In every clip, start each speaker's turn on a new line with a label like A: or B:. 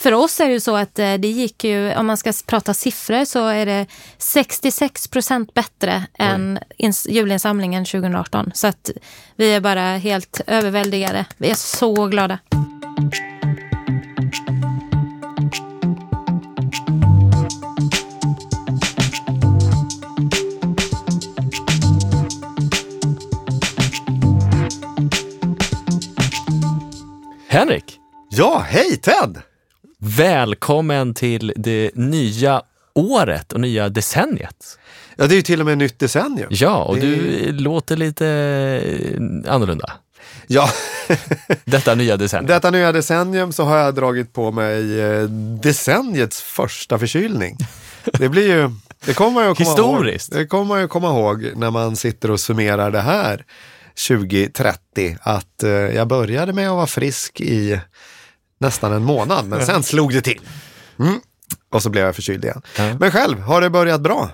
A: För oss är det ju så att eh, det gick ju, om man ska prata siffror så är det 66 procent bättre än julinsamlingen 2018. Så att vi är bara helt överväldigade. Vi är så glada.
B: Henrik!
C: Ja, hej Ted!
B: Välkommen till det nya året och nya decenniet.
C: Ja, det är ju till och med nytt decennium.
B: Ja, och det... du låter lite eh, annorlunda.
C: Ja.
B: Detta nya decennium.
C: Detta nya decennium så har jag dragit på mig eh, decenniets första förkylning. Det blir ju, det kommer man ju komma
B: Historiskt.
C: ihåg. Det kommer man ju komma ihåg när man sitter och summerar det här 2030 att eh, jag började med att vara frisk i nästan en månad, men sen slog det till. Mm. Och så blev jag förkyld igen. Ja. Men själv, har det börjat bra?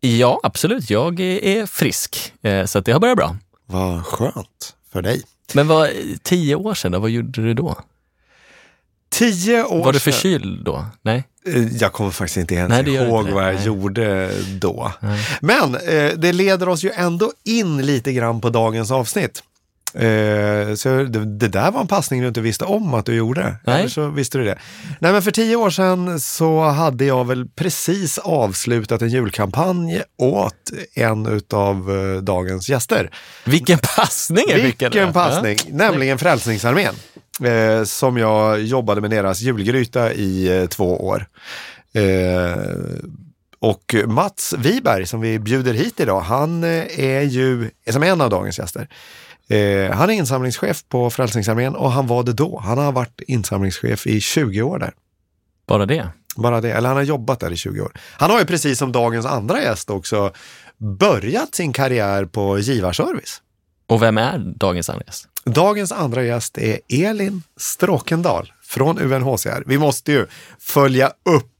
B: Ja, absolut. Jag är frisk, eh, så det har börjat bra.
C: Vad skönt för dig.
B: Men vad, tio år sedan, då, vad gjorde du då?
C: Tio år
B: Var du förkyld då? Nej?
C: Eh, jag kommer faktiskt inte ens Nej, ihåg vad jag Nej. gjorde då. Nej. Men eh, det leder oss ju ändå in lite grann på dagens avsnitt. Eh, så det, det, där var en passning du inte visste om att du gjorde. Nej. Eller så visste du det. Nej, men för tio år sedan så hade jag väl precis avslutat en julkampanj åt en av eh, dagens gäster.
B: Vilken passning!
C: Vilken passning! Ja. Nämligen Frälsningsarmén eh, som jag jobbade med deras julgryta i eh, två år. Eh, och Mats Wiberg som vi bjuder hit idag, han eh, är ju, som en av dagens gäster, eh, han är insamlingschef på Frälsningsarmén och han var det då. Han har varit insamlingschef i 20 år där.
B: Bara det?
C: Bara det, eller han har jobbat där i 20 år. Han har ju precis som dagens andra gäst också börjat sin karriär på givarservice.
B: Och vem är dagens andra gäst?
C: Dagens andra gäst är Elin Stråkendal från UNHCR. Vi måste ju följa upp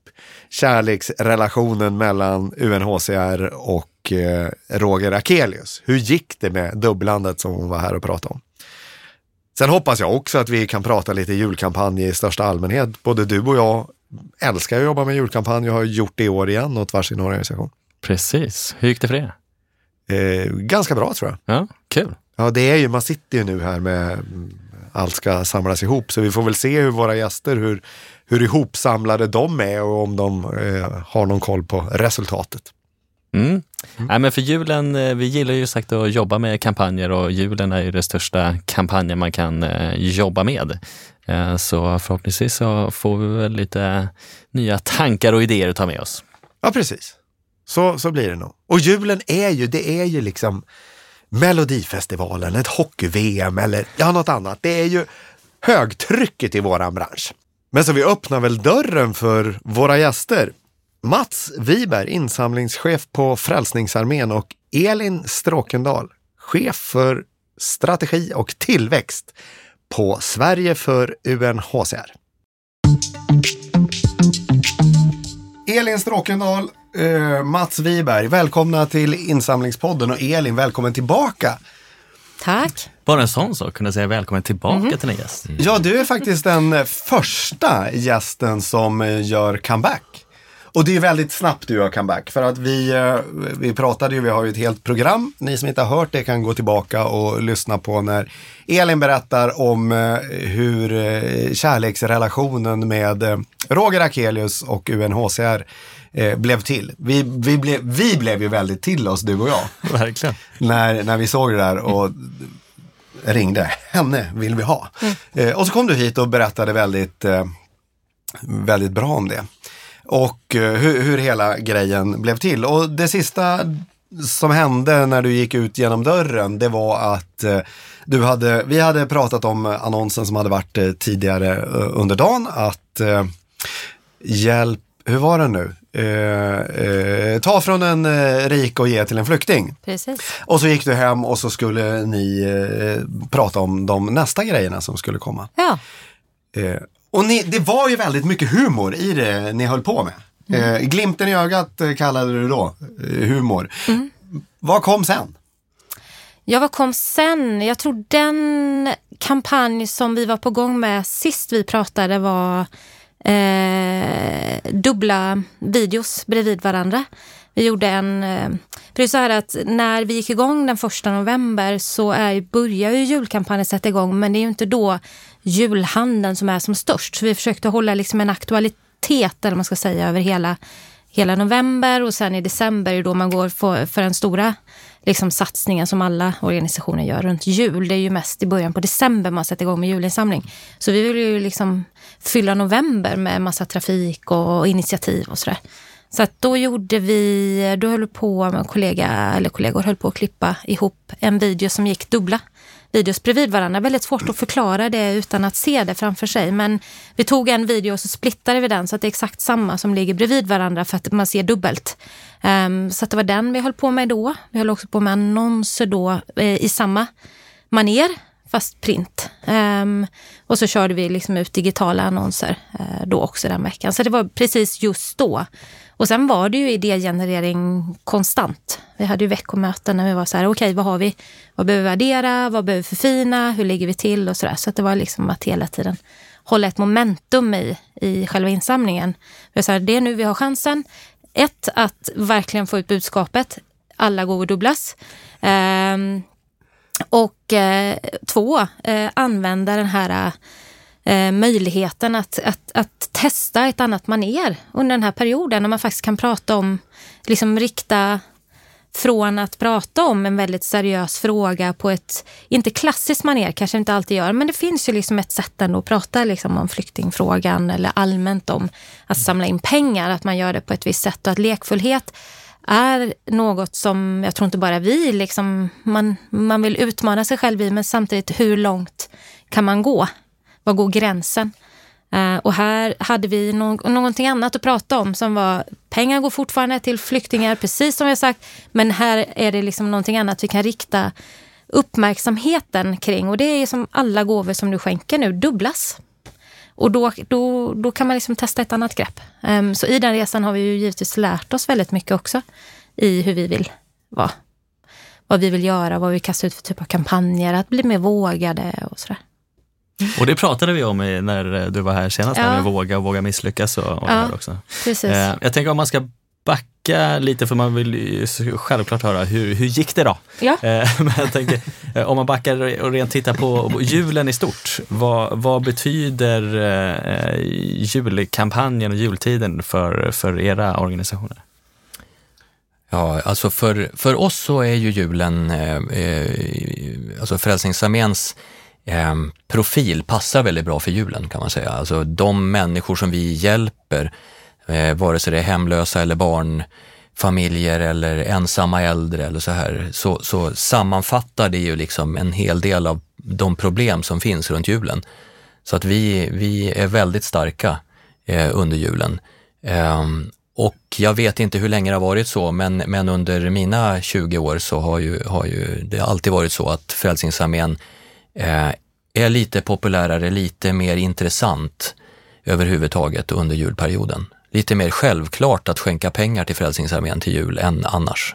C: kärleksrelationen mellan UNHCR och eh, Roger Akelius. Hur gick det med dubblandet som hon var här och pratade om? Sen hoppas jag också att vi kan prata lite julkampanj i största allmänhet. Både du och jag älskar att jobba med julkampanj och har gjort det i år igen åt varsin organisation.
B: Precis. Hur gick det för er?
C: Eh, ganska bra tror
B: jag. Ja, kul.
C: Ja, det är ju, man sitter ju nu här med allt ska samlas ihop, så vi får väl se hur våra gäster, hur, hur ihopsamlade de är och om de eh, har någon koll på resultatet.
B: Mm. Mm. Nej, men för julen, eh, vi gillar ju sagt att jobba med kampanjer och julen är ju den största kampanjen man kan eh, jobba med. Eh, så förhoppningsvis så får vi väl lite nya tankar och idéer att ta med oss.
C: Ja, precis. Så, så blir det nog. Och julen är ju, det är ju liksom Melodifestivalen, ett hockey-VM eller ja, något annat. Det är ju högtrycket i våran bransch. Men så vi öppnar väl dörren för våra gäster. Mats Wiberg, insamlingschef på Frälsningsarmén och Elin Stråkendal, chef för strategi och tillväxt på Sverige för UNHCR. Elin Stråkendal, eh, Mats Wiberg, välkomna till Insamlingspodden och Elin, välkommen tillbaka.
A: Tack.
B: Bara en sån sak, kunna säga välkommen tillbaka mm. till en gäst.
C: Mm. Ja, du är faktiskt den första gästen som eh, gör comeback. Och det är väldigt snabbt du gör comeback för att vi, eh, vi pratade ju, vi har ju ett helt program. Ni som inte har hört det kan gå tillbaka och lyssna på när Elin berättar om eh, hur kärleksrelationen med Roger Akelius och UNHCR blev till. Vi, vi, ble, vi blev ju väldigt till oss, du och jag.
B: Verkligen.
C: När, när vi såg det där och ringde. Henne vill vi ha. Mm. och så kom du hit och berättade väldigt, väldigt bra om det och eh, hur, hur hela grejen blev till. Och det sista som hände när du gick ut genom dörren, det var att eh, du hade, vi hade pratat om annonsen som hade varit eh, tidigare under dagen, att hjälp, hur var det nu? Eh, eh, ta från en eh, rik och ge till en flykting.
A: Precis.
C: Och så gick du hem och så skulle ni prata om de nästa grejerna som skulle komma.
A: Ja.
C: Och ni, det var ju väldigt mycket humor i det ni höll på med. Mm. Eh, glimten i ögat eh, kallade du då eh, humor. Mm. Vad kom sen?
A: Ja, vad kom sen? Jag tror den kampanj som vi var på gång med sist vi pratade var eh, dubbla videos bredvid varandra. Vi gjorde en... Eh, för det är så här att när vi gick igång den första november så är, börjar ju julkampanjen sätta igång men det är ju inte då julhandeln som är som störst. Så vi försökte hålla liksom en aktualitet, eller man ska säga, över hela, hela november och sen i december är då man går för, för den stora liksom, satsningen som alla organisationer gör runt jul. Det är ju mest i början på december man sätter igång med julinsamling. Så vi vill ju liksom fylla november med massa trafik och initiativ och sådär. Så att då gjorde vi, då höll på med kollega, eller kollegor höll på att klippa ihop en video som gick dubbla videos bredvid varandra. Väldigt svårt att förklara det utan att se det framför sig. Men vi tog en video och så splittade vi den så att det är exakt samma som ligger bredvid varandra för att man ser dubbelt. Um, så det var den vi höll på med då. Vi höll också på med annonser då eh, i samma maner fast print. Um, och så körde vi liksom ut digitala annonser eh, då också den veckan. Så det var precis just då. Och sen var det ju idégenerering konstant. Vi hade ju veckomöten när vi var så här, okej okay, vad har vi? Vad behöver vi värdera? Vad behöver vi förfina? Hur ligger vi till? Och så där. Så det var liksom att hela tiden hålla ett momentum i, i själva insamlingen. Vi så här, det är nu vi har chansen. Ett, att verkligen få ut budskapet. Alla går och dubblas. Ehm, och eh, två, eh, använda den här eh, möjligheten att, att, att testa ett annat maner under den här perioden. När man faktiskt kan prata om, liksom rikta från att prata om en väldigt seriös fråga på ett, inte klassiskt maner kanske inte alltid gör, men det finns ju liksom ett sätt ändå att prata liksom om flyktingfrågan eller allmänt om att samla in pengar, att man gör det på ett visst sätt och att lekfullhet är något som jag tror inte bara vi, liksom, man, man vill utmana sig själv i, men samtidigt hur långt kan man gå? Var går gränsen? Uh, och här hade vi no någonting annat att prata om som var pengar går fortfarande till flyktingar, precis som jag sagt. Men här är det liksom någonting annat vi kan rikta uppmärksamheten kring. Och det är som alla gåvor som du skänker nu dubblas. Och då, då, då kan man liksom testa ett annat grepp. Um, så i den resan har vi ju givetvis lärt oss väldigt mycket också i hur vi vill vara. Vad vi vill göra, vad vi kastar ut för typ av kampanjer, att bli mer vågade och sådär.
B: Och det pratade vi om när du var här senast, ja. med våga och våga misslyckas. Och, och ja, också.
A: Precis.
B: Eh, jag tänker om man ska backa lite, för man vill ju självklart höra hur, hur gick det då?
A: Ja.
B: Eh, men jag tänker, eh, om man backar och rent tittar på julen i stort, vad, vad betyder julkampanjen och jultiden för, för era organisationer?
D: Ja, alltså för, för oss så är ju julen, eh, alltså Frälsningsarméns eh, profil passar väldigt bra för julen kan man säga. Alltså de människor som vi hjälper, eh, vare sig det är hemlösa eller barnfamiljer eller ensamma äldre eller så här, så, så sammanfattar det ju liksom en hel del av de problem som finns runt julen. Så att vi, vi är väldigt starka eh, under julen. Eh, och jag vet inte hur länge det har varit så, men, men under mina 20 år så har ju, har ju det alltid varit så att Frälsningsarmén eh, är lite populärare, lite mer intressant överhuvudtaget under julperioden. Lite mer självklart att skänka pengar till Frälsningsarmén till jul än annars.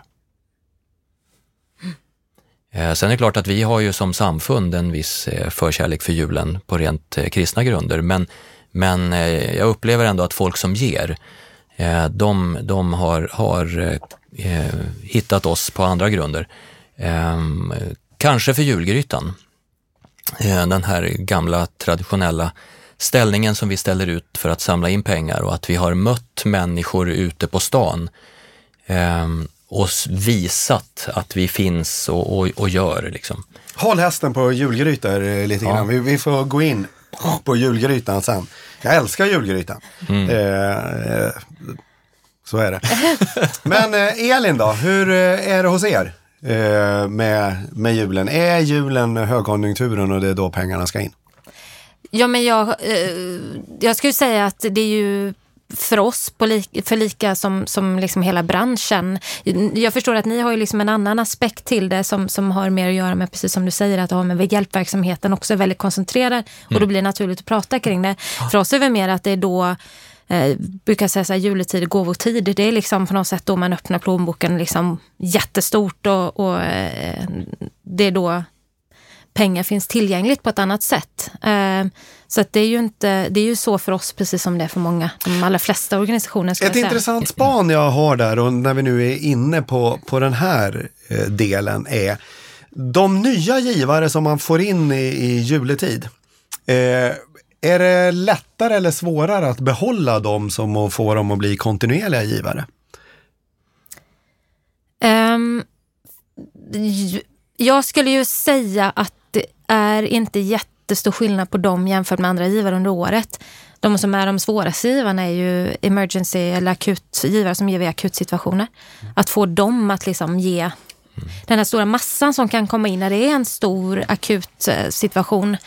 D: Mm. Sen är det klart att vi har ju som samfund en viss eh, förkärlek för julen på rent eh, kristna grunder, men, men jag upplever ändå att folk som ger, de, de har, har hittat oss på andra grunder. Ehm, kanske för julgrytan. Eh, den här gamla traditionella ställningen som vi ställer ut för att samla in pengar och att vi har mött människor ute på stan eh, och visat att vi finns och, och, och gör. Liksom.
C: Håll hästen på julgrytor eh, lite grann. Ja. Vi, vi, får gå in på julgrytan sen. Jag älskar julgrytan. Mm. Eh, så är det. Men eh, Elin då, hur eh, är det hos er? Eh, med, med julen. Är julen högkonjunkturen och det är då pengarna ska in?
A: Ja, men jag, eh, jag skulle säga att det är ju för oss, på li, för lika som, som liksom hela branschen. Jag förstår att ni har ju liksom en annan aspekt till det som, som har mer att göra med, precis som du säger, att ha med hjälpverksamheten också är väldigt koncentrerad och då mm. blir det naturligt att prata kring det. För oss är det mer att det är då eh, brukar säga så här, juletid, gåvotid. Det är liksom på något sätt då man öppnar plånboken liksom jättestort och, och eh, det är då pengar finns tillgängligt på ett annat sätt. Eh, Så det är ju inte, det är ju så för oss precis som det är för många, de allra flesta organisationer. Ska
C: Ett intressant span jag har där och när vi nu är inne på, på den här eh, delen är de nya givare som man får in i, i juletid. Eh, är det lättare eller svårare att behålla dem som att få dem att bli kontinuerliga givare?
A: Um, jag skulle ju säga att det är inte jättestor skillnad på dem jämfört med andra givare under året. De som är de svåraste givarna är ju emergency eller akutgivare som ger vid akutsituationer. Att få dem att liksom ge den här stora massan som kan komma in när det är en stor akut eh, situation.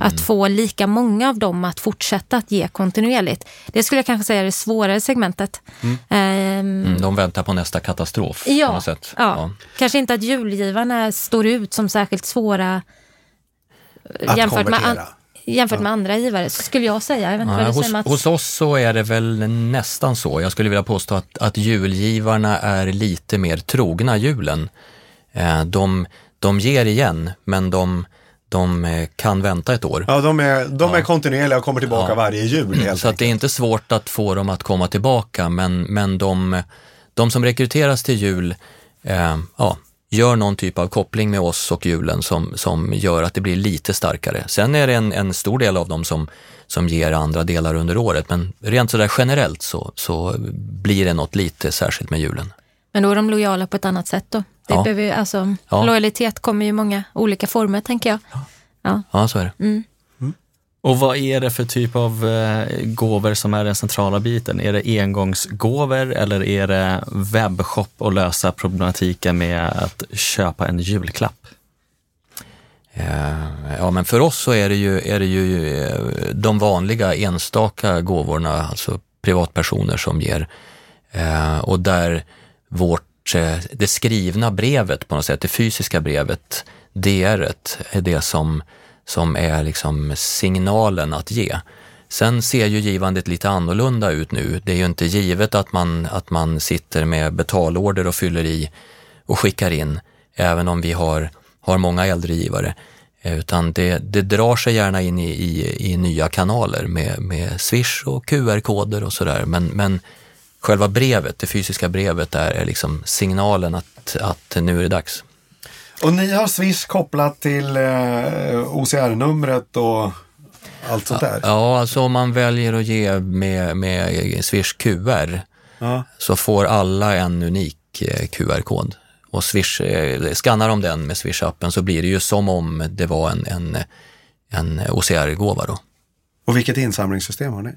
A: Att mm. få lika många av dem att fortsätta att ge kontinuerligt. Det skulle jag kanske säga är det svårare segmentet.
D: Mm. Um, de väntar på nästa katastrof.
A: Ja. Ja. ja. Kanske inte att julgivarna står ut som särskilt svåra
C: att jämfört konvertera. med
A: jämfört med andra givare, så skulle jag säga. Jag
D: Nej, hos, hos, oss så är det väl nästan så. Jag skulle vilja påstå att, att julgivarna är lite mer trogna julen. Eh, de, de ger igen, men de, de eh, kan vänta ett år.
C: Ja, de är, de är kontinuerliga och kommer tillbaka ja. varje jul.
D: så enkelt. att det är inte svårt att få dem att komma tillbaka, men, men de, de som rekryteras till jul, eh, ja, gör någon typ av koppling med oss och julen som, som gör att det blir lite starkare. Sen är det en, en stor del av dem som, som ger andra delar under året, men rent sådär generellt så, så blir det något lite särskilt med julen.
A: Men då är de lojala på ett annat sätt då? Det ja. behöver, alltså, ja. Lojalitet kommer ju i många olika former, tänker jag.
D: Ja, ja så är det. Mm.
B: Mm. Och vad är det för typ av eh, gåvor som är den centrala biten? Är det engångsgåvor eller är det webbshop och lösa problematiken med att köpa en julklapp?
D: Eh, ja, men för oss så är det ju, är det ju eh, de vanliga enstaka gåvorna, alltså privatpersoner som ger. Och där vårt Eh, det skrivna brevet på något sätt, det fysiska brevet, DR är det som, som är liksom signalen att ge. Sen ser ju givandet lite annorlunda ut nu. Det är ju inte givet att man, att man sitter med betalorder och fyller i och skickar in, även om vi har, har många äldre givare. Eh, utan det, det drar sig gärna in i, i, i nya kanaler med, med Swish och QR-koder och sådär. Men, men själva brevet, det fysiska brevet, är, är liksom signalen att, att nu är det dags.
C: Och ni har Swish kopplat till eh, OCR-numret och allt sånt där?
D: Ja, alltså om man väljer att ge med, med Swish QR ja. så får alla en unik eh, QR-kod. Och Swish, eh, skannar de den med Swish-appen så blir det ju som om det var en, en, en OCR-gåva. Då.
C: Och vilket insamlingssystem har ni?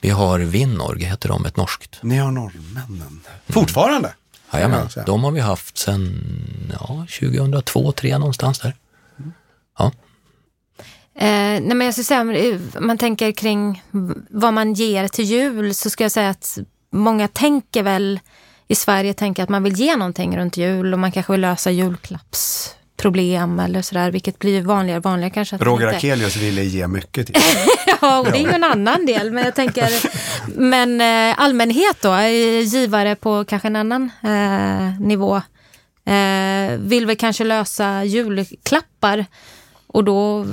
D: Vi har Winnorg, heter de, ett norskt.
C: Ni har norrmännen. Fortfarande? Mm.
D: Jajamän, de har vi haft sedan ja, 2002, 2003 någonstans där. Ja.
A: Eh, nej men jag skulle säga, om man tänker kring vad man ger till jul så ska jag säga att många tänker väl i Sverige tänker att man vill ge någonting runt jul och man kanske vill lösa julklapps problem eller sådär, vilket blir vanligare och vanligare kanske.
C: Roger inte... Akelius ville ge mycket till.
A: ja, och det är ju en annan del, men jag tänker, men eh, allmänhet då, givare på kanske en annan eh, nivå, eh, vill väl kanske lösa julklappar och då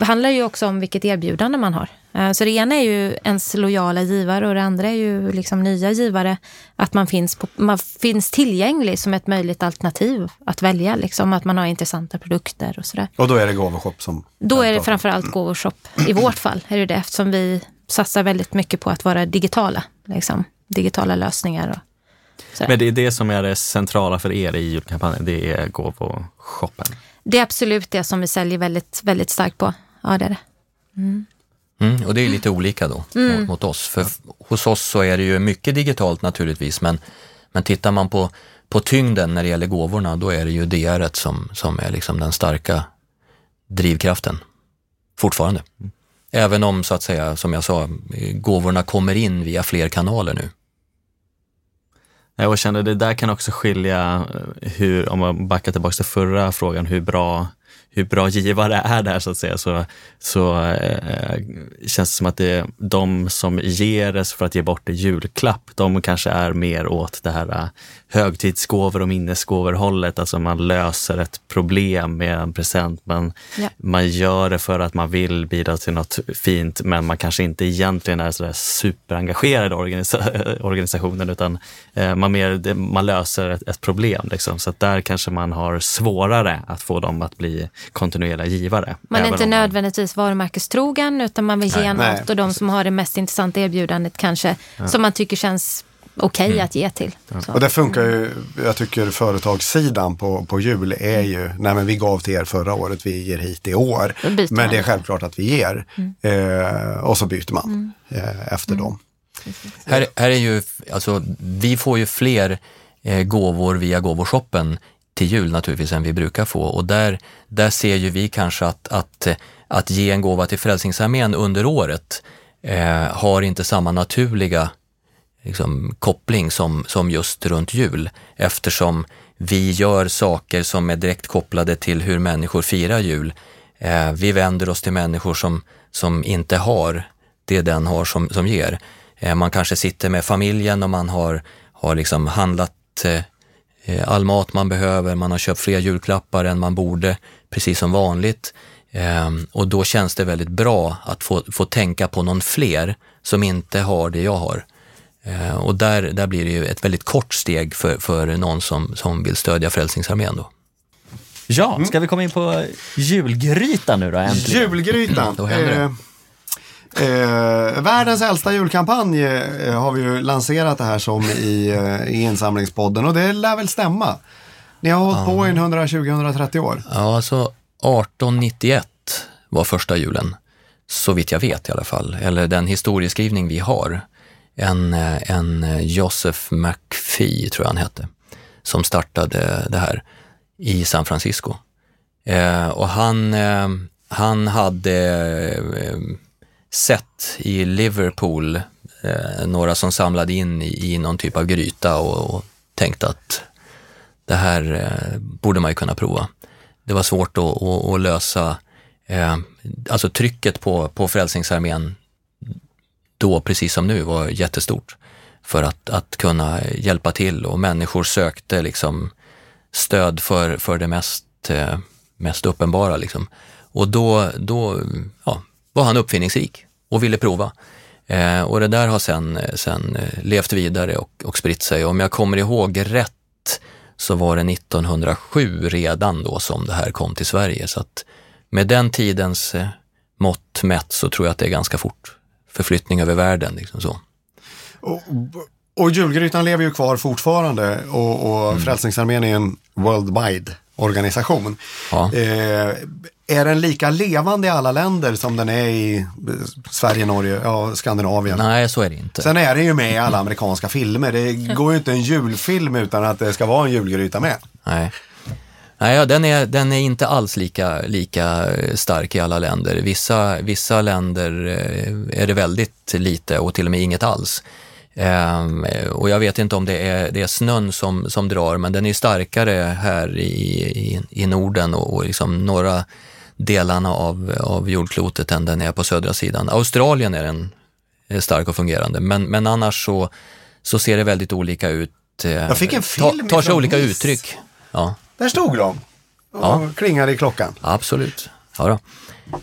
A: handlar det ju också om vilket erbjudande man har. Eh, så det ena är ju ens lojala givare och det andra är ju liksom nya givare. Att man finns, på, man finns tillgänglig som ett möjligt alternativ att välja. Liksom, att man har intressanta produkter och sådär.
C: Och då är det gåvoshop som...
A: Då är det framförallt gåvoshop. I vårt fall är det det eftersom vi satsar väldigt mycket på att vara digitala. Liksom, digitala lösningar. Och
B: sådär. Men det är det som är det centrala för er i julkampanjen, det är gåvoshoppen?
A: Det är absolut det som vi säljer väldigt, väldigt starkt på. Ja, det är det. Mm.
D: Mm, och det är lite olika då mm. mot, mot, oss. För hos oss så är det ju mycket digitalt naturligtvis, men, men tittar man på, på tyngden när det gäller gåvorna, då är det ju DR som, som är liksom den starka drivkraften fortfarande. Även om, så att säga, som jag sa, gåvorna kommer in via fler kanaler nu.
B: Eh, Jag kände det där kan också skilja eh, hur, om man backar tillbaka till förra frågan, hur bra hur bra givare är där så att säga, så, så eh, känns det som att det är de som ger det för att ge bort en julklapp, de kanske är mer åt det här eh, högtidsgåvor och minnesgåvor-hållet. Alltså man löser ett problem med en present. Man, ja. man gör det för att man vill bidra till något fint, men man kanske inte egentligen är sådär superengagerad i organisa organisationen, utan eh, man, mer, man löser ett, ett problem. Liksom. Så där kanske man har svårare att få dem att bli kontinuerliga givare.
A: Man är inte nödvändigtvis varumärkestrogen, utan man vill ge nej, något nej, och de som har det mest intressanta erbjudandet kanske, ja. som man tycker känns okej okay mm. att ge till.
C: Så. Och det funkar ju, jag tycker företagssidan på, på jul är ju, nej men vi gav till er förra året, vi ger hit i år. Men det är självklart att vi ger. Mm. Eh, och så byter man mm. eh, efter mm. dem.
D: Här, här är ju, alltså vi får ju fler eh, gåvor via gåvoshoppen till jul naturligtvis än vi brukar få och där, där ser ju vi kanske att, att, att ge en gåva till Frälsningsarmén under året eh, har inte samma naturliga liksom, koppling som, som just runt jul eftersom vi gör saker som är direkt kopplade till hur människor firar jul. Eh, vi vänder oss till människor som, som inte har det den har som, som ger. Eh, man kanske sitter med familjen och man har, har liksom handlat eh, all mat man behöver, man har köpt fler julklappar än man borde, precis som vanligt. Eh, och då känns det väldigt bra att få, få tänka på någon fler som inte har det jag har. Eh, och där, där blir det ju ett väldigt kort steg för, för någon som, som vill stödja Frälsningsarmén. Då.
B: Ja, mm. ska vi komma in på julgrytan nu då äntligen?
C: Julgrytan. då händer det. Eh, världens äldsta julkampanj eh, har vi ju lanserat det här som i, eh, i insamlingspodden och det lär väl stämma. Ni har hållit på i 120-130 år.
D: Ja, alltså 1891 var första julen. Så vitt jag vet i alla fall, eller den historieskrivning vi har en, en Joseph McPhee, tror jag han hette, som startade det här i San Francisco. Eh, och han, eh, han hade eh, sett i Liverpool eh, några som samlade in i, i någon typ av gryta och, och tänkte att det här eh, borde man ju kunna prova. Det var svårt att, att, att lösa, eh, alltså trycket på, på Frälsningsarmén då, precis som nu, var jättestort för att, att kunna hjälpa till och människor sökte liksom stöd för, för det mest, eh, mest uppenbara. Liksom. Och då, då ja, var han uppfinningsrik och ville prova. Eh, och det där har sen, sen eh, levt vidare och, och spritt sig. Om jag kommer ihåg rätt så var det 1907 redan då som det här kom till Sverige. Så att med den tidens eh, mått mätt så tror jag att det är ganska fort förflyttning över världen. Liksom så.
C: Och, och julgrytan lever ju kvar fortfarande och, och mm. Frälsningsarmén är en worldwide organisation. Ja. Eh, är den lika levande i alla länder som den är i Sverige, Norge, ja, Skandinavien?
D: Nej, så är det inte.
C: Sen är den ju med i alla amerikanska filmer. Det går ju inte en julfilm utan att det ska vara en julgryta med.
D: Nej. Nej, den är, den är inte alls lika, lika stark i alla länder. Vissa, vissa länder eh, är det väldigt lite och till och med inget alls. Um, och jag vet inte om det är, det är snön som, som drar, men den är starkare här i, i, i Norden och, och liksom norra delarna av, av jordklotet än den är på södra sidan. Australien är den är stark och fungerande, men, men annars så, så ser det väldigt olika ut.
C: Eh, jag fick en film
D: ta, Tar sig olika Nice. uttryck. Ja.
C: Där stod de och ja. klingade i klockan.
D: Absolut. Ja då.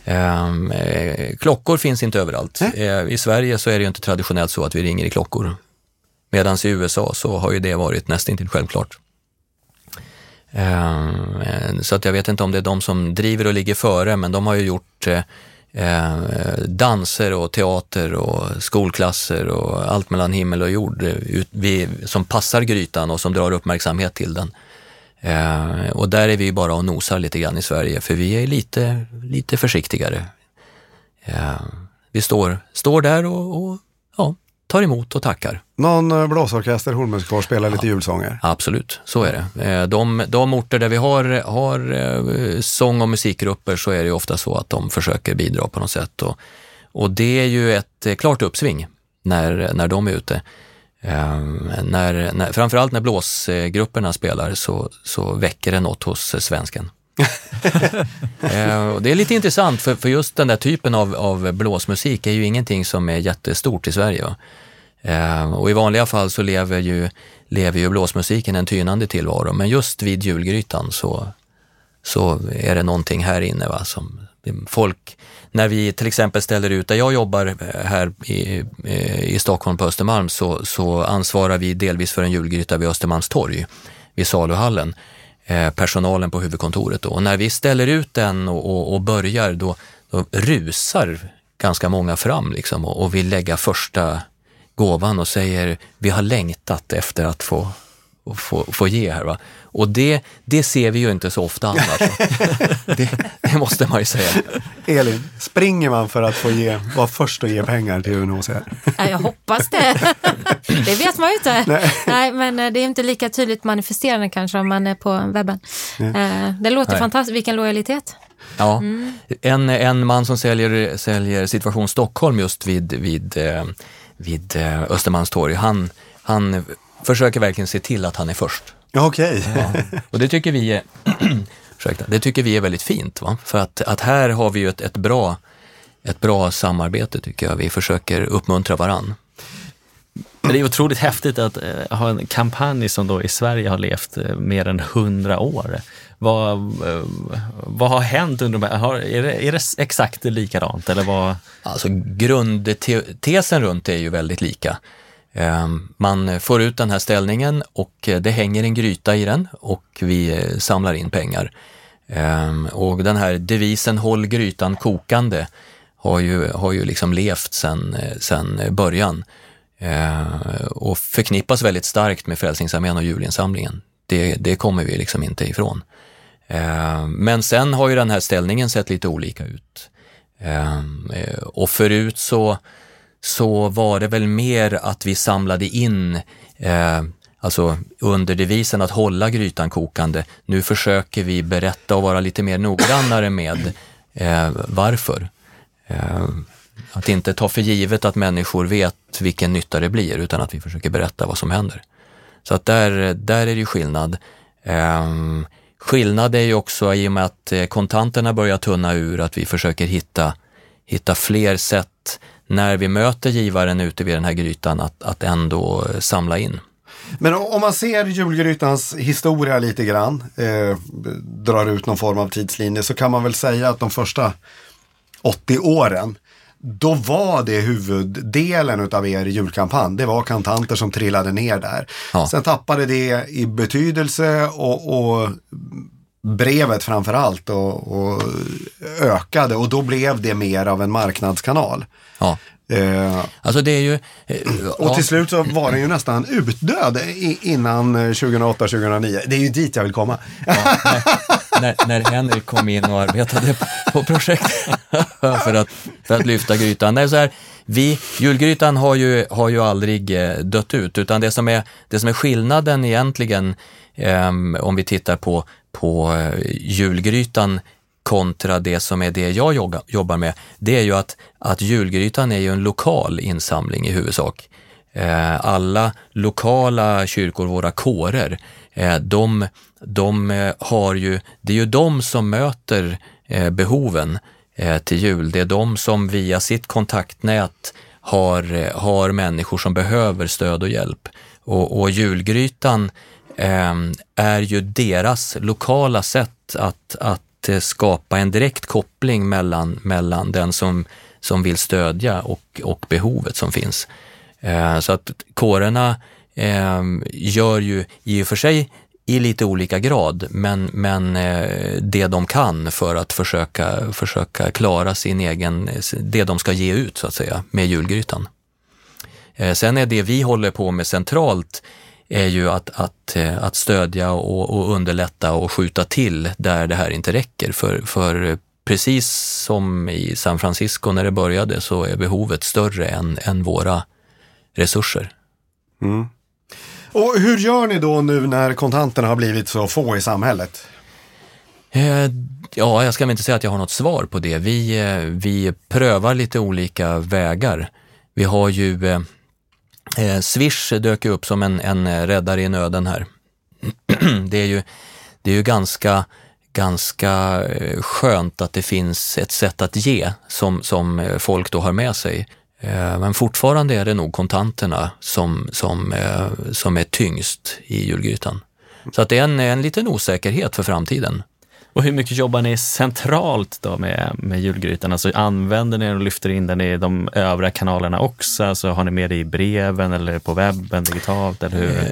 D: Ehm, eh, klockor finns inte överallt. Eh, I Sverige så är det ju inte traditionellt så att vi ringer i klockor. Medan i USA så har ju det varit nästan självklart. Ehm, så att jag vet inte om det är de som driver och ligger före, men de har ju gjort eh, eh danser och teater och skolklasser och allt mellan himmel och jord eh, ut, vi, som passar grytan och som drar uppmärksamhet till den. Eh, och där är vi bara och nosar lite grann i Sverige för vi är lite, lite försiktigare. Eh, vi står, står där och, och ja, tar emot och tackar.
C: Någon eh, blåsorkester, hornmusikal, spelar lite ja, julsånger?
D: Absolut, så är det. Eh, de, de orter där vi har, har eh, sång och musikgrupper så är det ofta så att de försöker bidra på något sätt. Och, och det är ju ett klart uppsving när, när de är ute. Um, när, när, framförallt när blåsgrupperna spelar så, så väcker det något hos svensken. eh, och det är lite intressant för, för just den där typen av, av blåsmusik är ju ingenting som är jättestort i Sverige. Eh, och i vanliga fall så lever ju, lever ju blåsmusiken en tynande tillvaro, men just vid julgrytan så, så är det någonting här inne va, som folk, när vi till exempel ställer ut, där jag jobbar eh, här i, eh, i Stockholm på Östermalm så, så ansvarar vi delvis för en julgryta vid Östermalmstorg, vid saluhallen, Eh, personalen på huvudkontoret. Då. Och när vi ställer ut den och, och, och börjar, då, då, rusar ganska många fram liksom, och, och vill lägga första gåvan och säger vi har längtat efter att få, få, få ge här. Va? Och det, det ser vi ju inte så ofta annars. det, det, måste man ju säga.
C: Elin, springer man för att få ge, vara först och ge pengar till UNHCR?
A: Ja, jag hoppas det. det vet man ju inte. Nej. Nej. men eh, det är inte lika tydligt manifesterande kanske om man är på webben. Nej. Eh, det låter Nej. fantastiskt, vilken lojalitet.
D: Ja, mm. en, en man som säljer, säljer Situation Stockholm just vid, vid, eh, vid Östermalmstorg, han, han försöker verkligen se till att han är först.
C: Okej. Okay.
D: ja. Och det tycker vi är, det tycker vi är väldigt fint. Va? För att, att här har vi ju ett, ett, bra, ett bra samarbete tycker jag. Vi försöker uppmuntra varann.
B: Men det är otroligt häftigt att uh, ha en kampanj som då i Sverige har levt uh, mer än hundra år. Vad, uh, vad har hänt under de här, har, är, det, är det exakt likadant eller vad?
D: Alltså grundtesen runt det är ju väldigt lika. Eh, man får ut den här ställningen och eh, det hänger en gryta i den och vi eh, samlar in pengar. Och den här devisen Håll grytan kokande har ju, har ju liksom levt sedan sen början och förknippas väldigt starkt med Frälsningsarmén och julinsamlingen. Det, det kommer vi liksom inte ifrån. Men sen har ju den här ställningen sett lite olika ut. Och förut så så var det väl mer att vi samlade in eh, Alltså under devisen att hålla grytan kokande. Nu försöker vi berätta och vara lite mer noggrannare med eh, varför. Eh, att inte ta för givet att människor vet vilken nytta det blir utan att vi försöker berätta vad som händer. Så att där, där är det ju skillnad. Eh, skillnad är ju också i och med att eh, kontanterna börjar tunna ur att vi försöker hitta, hitta fler sätt när vi möter givaren ute vid den här grytan att, att ändå samla in.
C: Men om man ser julgrytans historia lite grann, eh, drar ut någon form av tidslinje, så kan man väl säga att de första 80 åren, då var det huvuddelen av er julkampanj. Det var kantanter som trillade ner där. Ja. Sen tappade det i betydelse och, och brevet framför allt och, och, ökade och då blev det mer av en marknadskanal.
D: Ja. Eh, alltså det är ju...
C: Eh, och till slut så var den ju nästan utdöd innan 2008-2009. Det är ju dit jag vill komma. Ja,
D: när, när, när, Henrik kom in och arbetade på projektet för, att, för att lyfta grytan. Nej, så här, vi, julgrytan har ju, har ju aldrig eh, dött ut, utan det som är, det som är skillnaden egentligen, eh, om vi tittar på, på eh, julgrytan kontra det som är det jag jobbar med, det är ju att, att julgrytan är ju en lokal insamling i huvudsak. Eh, alla lokala kyrkor, våra kårer, eh, de, de har ju, det är ju de som möter behoven till jul. Det är de som via sitt kontaktnät har, har människor som behöver stöd och hjälp. Och, och julgrytan Ehm, är ju deras lokala sätt att, att eh, skapa en direkt koppling mellan, mellan den som, som vill stödja och, och behovet som finns. Ehm, så att kårerna ehm, gör ju i och för sig i lite olika grad, men, men eh, det de kan för att försöka, försöka klara sin egen, det de ska ge ut så att säga, med julgrytan. Sen är det vi håller på med centralt är ju att, att, eh, att stödja och, och underlätta och skjuta till där det här inte räcker. För, för precis som i San Francisco när det började så är behovet större än, än våra resurser.
C: Mm. Och hur gör ni då nu när kontanterna har blivit så få i samhället?
D: Eh, ja, jag ska väl inte säga att jag har något svar på det. Vi, eh, vi prövar lite olika vägar. Vi har ju Eh, Swish dök upp som en, en eh, räddare i nöden här. det, är ju, det är ju ganska, ganska eh, skönt att det finns ett sätt att ge som, som eh, folk då har med sig. Men fortfarande är det nog kontanterna som, som, som är tyngst i julgrytan. Så att det är en, en liten osäkerhet för framtiden.
B: Och hur mycket jobbar ni centralt då med, med julgrytan? Alltså använder ni den och lyfter in den i de övriga kanalerna också? Alltså har ni med det i breven eller på webben digitalt? Eller hur?
D: Eh,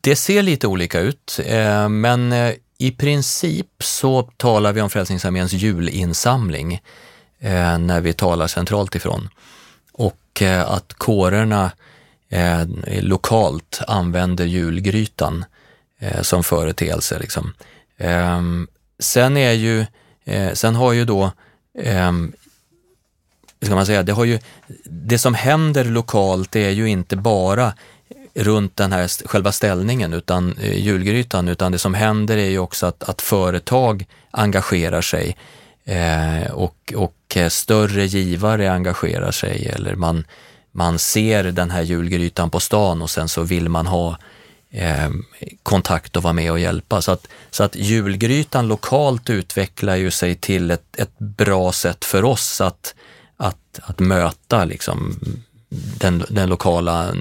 D: det ser lite olika ut, eh, men eh, i princip så talar vi om Frälsningsarméns julinsamling när vi talar centralt ifrån. Och att kårerna lokalt använder julgrytan som företeelse. Liksom. Ehm, Sen är ju, eh, sen har ju då eh, ska man säga, det, har ju, det som händer lokalt är ju inte bara runt den här själva ställningen, utan eh, julgrytan, utan det som händer är ju också att, att företag engagerar sig eh, och, och eh, större givare engagerar sig eller man, man ser den här julgrytan på stan och sen så vill man ha eh, kontakt och vara med och hjälpa. Så att, så att julgrytan lokalt utvecklar ju sig till ett, ett bra sätt för oss att, att, att möta liksom den, den lokala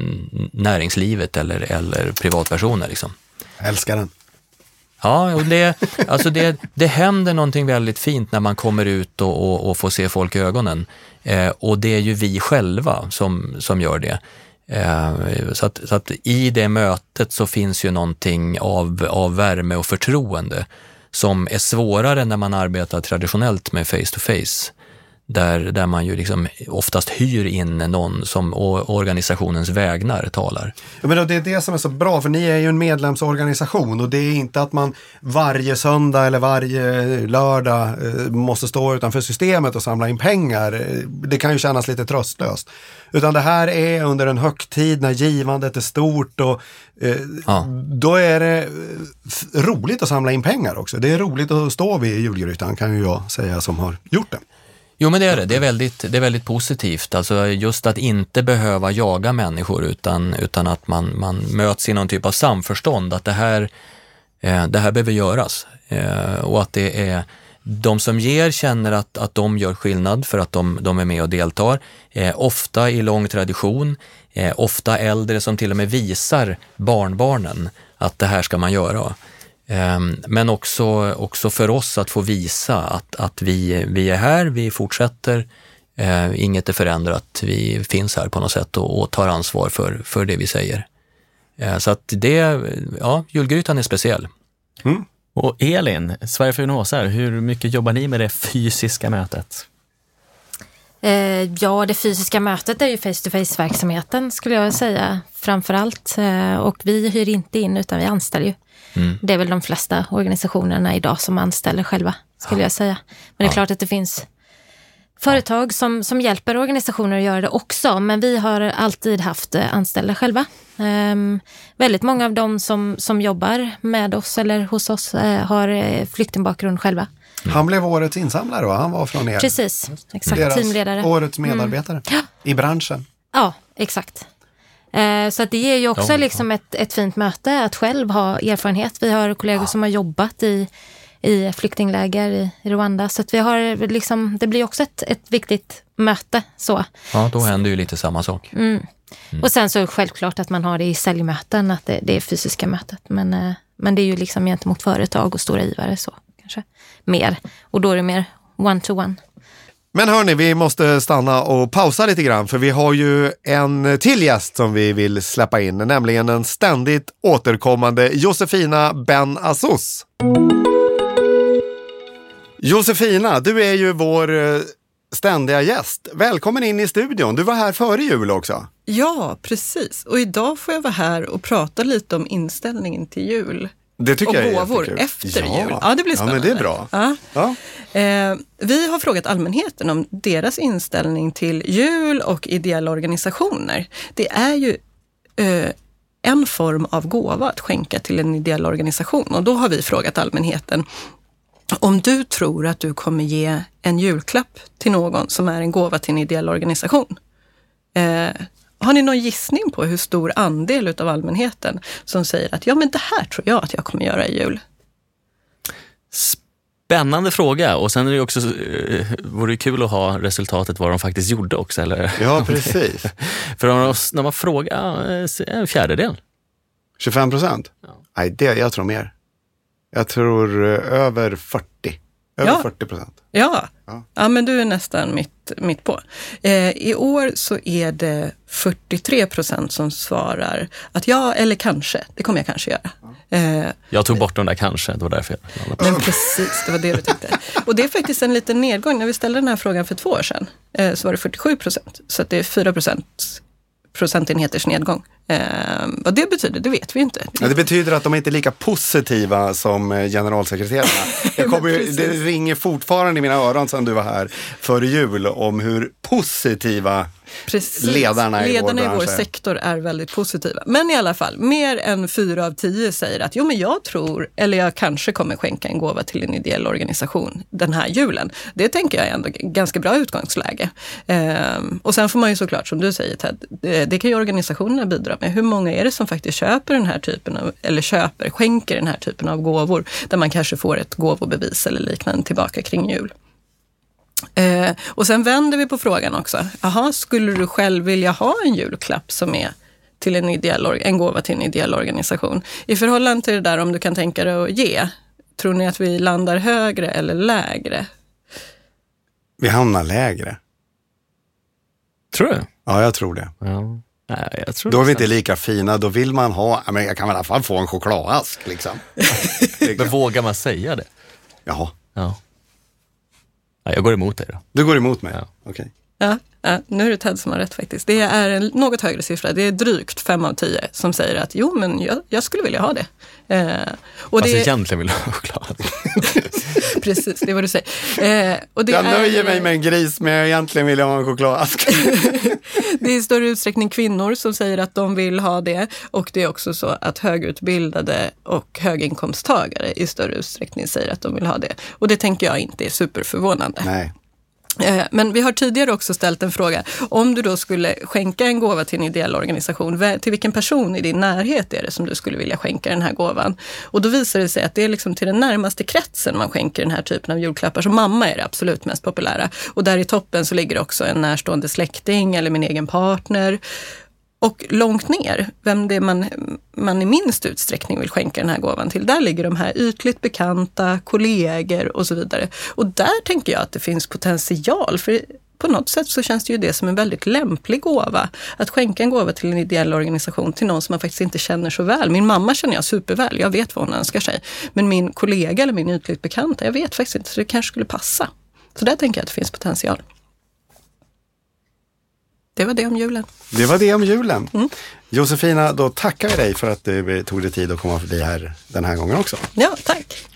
D: näringslivet eller, eller privatpersoner. Liksom.
C: Jag älskar den.
D: Ja, och det, alltså det, det händer någonting väldigt fint när man kommer ut och, och, och får se folk i ögonen. Eh, och det är ju vi själva som, som gör det. Eh, så, att, så att i det mötet så finns ju någonting av, av värme och förtroende som är svårare när man arbetar traditionellt med face to face där, där man ju liksom oftast hyr in någon som organisationens vägnar talar.
C: Ja, men det är det som är så bra, för ni är ju en medlemsorganisation och det är inte att man varje söndag eller varje lördag eh, måste stå utanför systemet och samla in pengar. Det kan ju kännas lite tröstlöst. Utan det här är under en högtid när givandet är stort och eh, ja. då är det roligt att samla in pengar också. Det är roligt att stå vid julgrytan kan ju jag säga som har gjort det.
D: Jo men det är det, det är väldigt, det är väldigt positivt. Alltså just att inte behöva jaga människor utan, utan att man, man möts i någon typ av samförstånd att det här, eh, det här behöver göras. Eh, och att det är de som ger känner att, att de gör skillnad för att de, de är med och deltar. Eh, ofta i lång tradition, eh, ofta äldre som till och med visar barnbarnen att det här ska man göra. Ehm, men också, också för oss att få visa att, att vi, vi är här, vi fortsätter, eh, inget är förändrat, vi finns här på något sätt och, och tar ansvar för, för det vi säger. Eh, så att det, ja, julgrytan är speciell.
B: Mm. Och Elin, Sverige för UNHCR, hur mycket jobbar ni med det fysiska mötet?
A: Eh, ja, det fysiska mötet är ju face to face verksamheten skulle jag säga framför allt. Eh, och vi hyr inte in utan vi anställer ju. Mm. Det är väl de flesta organisationerna idag som anställer själva, skulle ja. jag säga. Men det är ja. klart att det finns företag som, som hjälper organisationer att göra det också, men vi har alltid haft eh, anställda själva. Um, väldigt många av dem som, som jobbar med oss eller hos oss uh, har uh, flyktingbakgrund själva.
C: Mm. Han blev årets insamlare och han var från er.
A: Precis, exakt. Deras teamledare.
C: Årets mm. medarbetare mm. i branschen.
A: Ja, exakt. Eh, så att det ger ju också liksom ett, ett fint möte att själv ha erfarenhet. Vi har kollegor som har jobbat i, i flyktingläger i, Rwanda. Så att vi har liksom, det blir också ett, ett viktigt möte. Så.
D: Ja, då händer ju lite samma sak.
A: Mm. Mm. Och sen så självklart att man har det i säljmöten, att det, det är fysiska mötet. Men, eh, men det är ju liksom gentemot företag och stora givare så kanske mer. Och då är det mer one-to-one. one
C: men hörni, vi måste stanna och pausa lite grann för vi har ju en till gäst som vi vill släppa in, nämligen den ständigt återkommande Josefina Ben Assos. Josefina, du är ju vår eh, ständiga gäst. Välkommen in i studion. Du var här före jul också.
E: Ja, precis. Och idag får jag vara här och prata lite om inställningen till jul.
C: Det tycker
E: och
C: jag
E: är gåvor efter ja. jul. Ja, det blir spännande.
C: Ja, men det är bra. Ja.
E: ja. Eh, vi har frågat allmänheten om deras inställning till jul och ideella organisationer. Det är ju eh, en form av gåva att skänka till en ideell organisation och då har vi frågat allmänheten om du tror att du kommer ge en julklapp till någon som är en gåva till en ideell organisation. Eh, har ni någon gissning på hur stor andel utav allmänheten som säger att ja, men det här tror jag att jag kommer göra i jul?
B: Spännande fråga och sen är det också, eh, vore det kul att ha resultatet vad de faktiskt gjorde också. Eller?
C: Ja, precis.
B: För om de- när man frågar, eh, en fjärdedel.
C: 25 procent? Nej, det, jag tror mer. Jag tror eh, över 40. Över
E: Ja.
C: 40 procent.
E: Ja.
C: Ja.
E: ja, men du är nästan mitt, mitt på. Eh, I år så är det 43 procent som svarar att ja eller kanske, det kommer jag kanske göra. Eh,
B: Jag tog bort de där kanske, det var därför jag
E: men precis, det var det du tyckte. Och det är faktiskt en liten nedgång. När vi ställde den här frågan för två år sedan eh, så var det 47 procent. Så att det är 4 procent, procentenheters nedgång. Eh, vad det betyder, det vet vi inte.
C: Ja, det betyder att de är inte är lika positiva som eh, generalsekreterarna. Ju- det ringer fortfarande i mina öron sedan du var här före jul om hur positiva
E: Precis.
C: ledarna i vår
E: Ledarna i vår
C: bransch är.
E: sektor är väldigt positiva. Men i alla fall, mer än fyra av tio säger att jo, men jag tror, eller jag kanske kommer skänka en gåva till en ideell organisation den här julen. Det tänker jag är ändå ganska bra utgångsläge. Ehm, och sen får man ju såklart, som du säger Ted, det, det kan ju organisationerna bidra med. Hur många är det som faktiskt köper den här typen av, eller köper, skänker den här typen av gåvor, där man kanske får ett gåvobevis eller liknande tillbaka kring jul. Eh, och sen vänder vi på frågan också. Jaha, skulle du själv vilja ha en julklapp som är till en, ideell, en gåva till en ideell organisation? I förhållande till det där om du kan tänka dig att ge, tror ni att vi landar högre eller lägre?
C: Vi hamnar lägre.
B: Tror du?
C: Ja, jag tror det.
B: Ja. Nej, jag tror
C: Då är vi inte lika fina. Då vill man ha, men jag kan väl i alla fall få en chokladask liksom.
B: Men vågar man säga det?
C: Jaha,
B: Ja. Ja jag går emot dig då.
C: du går emot mig?
B: Ja.
C: Okej.
E: Ja, ja, nu är det Ted som har rätt faktiskt. Det är en något högre siffra. Det är drygt fem av tio som säger att jo, men jag, jag skulle vilja ha det. Eh, och
B: Fast
E: det
B: egentligen vill jag ha choklad.
E: precis, det är vad du säger. Eh, och det
C: Jag
E: är,
C: nöjer mig med en gris, men jag egentligen vill jag ha en chokladask.
E: Det är i större utsträckning kvinnor som säger att de vill ha det och det är också så att högutbildade och höginkomsttagare i större utsträckning säger att de vill ha det. Och det tänker jag inte är superförvånande.
C: Nej.
E: Eh, men vi har tidigare också ställt en fråga. Om du då skulle skänka en gåva till en ideell organisation, till vilken person i din närhet är det som du skulle vilja skänka den här gåvan? Och då visar det sig att det är liksom till den närmaste kretsen man skänker den här typen av julklappar. Så mamma är det absolut mest populära. Och där i toppen så ligger också en närstående släkting eller min egen partner. Och långt ner, vem det är man, man i minst utsträckning vill skänka den här gåvan till, där ligger de här ytligt bekanta, kollegor och så vidare. Och där tänker jag att det finns potential, för på något sätt så känns det ju det som en väldigt lämplig gåva. Att skänka en gåva till en ideell organisation till någon som man faktiskt inte känner så väl. Min mamma känner jag superväl, jag vet vad hon önskar sig. Men min kollega eller min ytligt bekanta, jag vet faktiskt inte, så det kanske skulle passa. Så där tänker jag att det finns potential. Det var det om julen.
C: Det var det om julen.
E: Mm.
C: Josefina, då tackar vi dig för att du tog dig tid att komma förbi här den här gången också.
E: Ja, tack.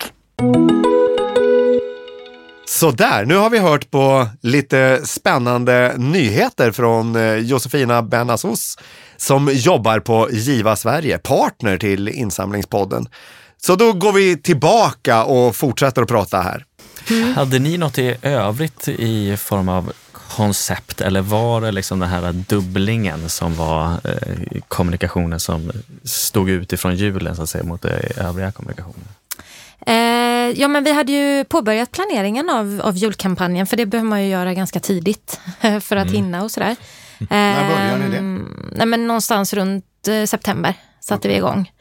C: Så där, nu har vi hört på lite spännande nyheter från eh, Josefina Benasos som jobbar på Giva Sverige, partner till Insamlingspodden. Så då går vi tillbaka och fortsätter att prata här.
B: Hade ni något i övrigt i form av koncept eller var det liksom den här dubblingen som var eh, kommunikationen som stod ut ifrån julen så att säga mot eh, övriga kommunikationer?
A: Eh, ja, men vi hade ju påbörjat planeringen av, av julkampanjen, för det behöver man ju göra ganska tidigt för att hinna och sådär.
C: När börjar ni det?
A: Ehm, Nej, men någonstans runt eh, september satte vi igång.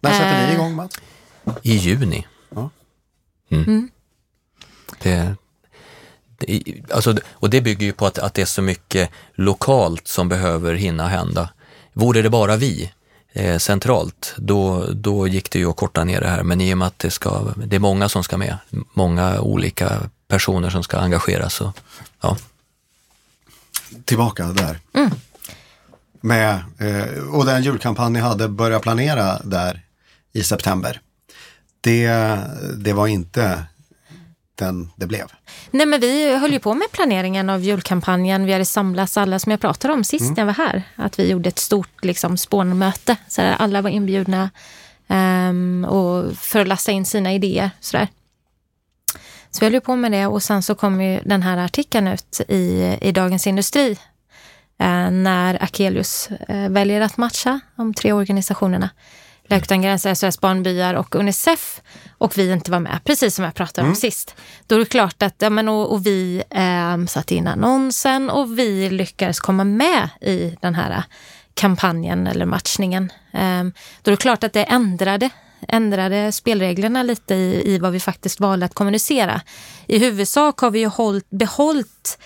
C: När sätter ni
A: Eh,
C: igång Mats?
D: I juni.
C: Ja.
D: Mm. Det, det, alltså, och det bygger ju på att, att det är så mycket lokalt som behöver hinna hända. Vore det bara vi eh, centralt, då, då gick det ju att korta ner det här. Men i och med att det, ska, det är många som ska med, många olika personer som ska engageras. Så, ja.
C: Tillbaka där. Med, eh, och den julkampanj ni hade börjat planera där i september. Det, det var inte den det blev.
A: Nej, men vi höll ju på med planeringen av julkampanjen. Vi hade samlats alla som jag pratade om sist när jag var här. Att vi gjorde ett stort liksom, spånmöte. Så där alla var inbjudna ehm, och för att lasta in sina idéer. Så, där. så vi höll ju på med det och sen så kom ju den här artikeln ut i, i Dagens Industri. Eh, när Akelius eh, väljer att matcha de tre organisationerna Läkare utan gränser, SOS Barnbyar och Unicef och vi inte var med, precis som jag pratade om sist. Då är det klart att, ja, men, och, och vi eh, satte in annonsen och vi lyckades komma med i den här kampanjen eller matchningen. Eh, då är det klart att det ändrade ändrade spelreglerna lite i, i vad vi faktiskt valde att kommunicera. I huvudsak har vi ju hållit, behållit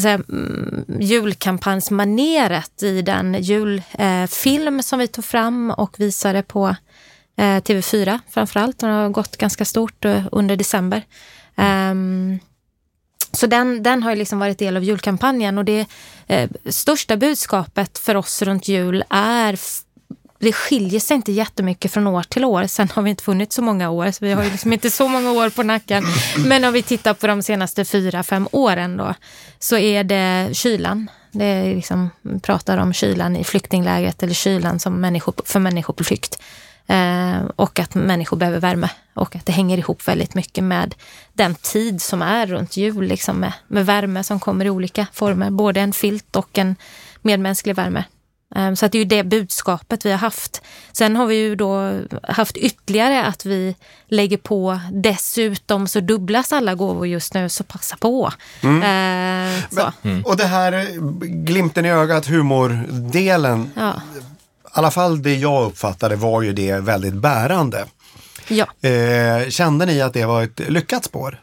A: säga, mm, julkampanjsmaneret i den julfilm eh, som vi tog fram och visade på eh, TV4 framförallt. Den har gått ganska stort eh, under december. Um, så den, den har liksom varit del av julkampanjen och det eh, största budskapet för oss runt jul är det skiljer sig inte jättemycket från år till år. Sen har vi inte funnits så många år, så vi har liksom inte så många år på nacken. Men om vi tittar på de senaste fyra, fem åren då, så är det kylan. Det är liksom, pratar om kylan i flyktinglägret eller kylan som människor, för människor på flykt. Eh, och att människor behöver värme och att det hänger ihop väldigt mycket med den tid som är runt jul, liksom med, med värme som kommer i olika former, både en filt och en medmänsklig värme. Ehm, så att det är ju det budskapet vi har haft. Sen har vi ju då haft ytterligare att vi lägger på dessutom så dubblas alla gåvor just nu, så passa på. Mm.
C: Eh, Men, mm. Och det här glimten i ögat, humordelen, ja. i alla fall det jag uppfattade var ju det väldigt bärande.
A: Ja.
C: Eh, kände ni att det var ett lyckat spår?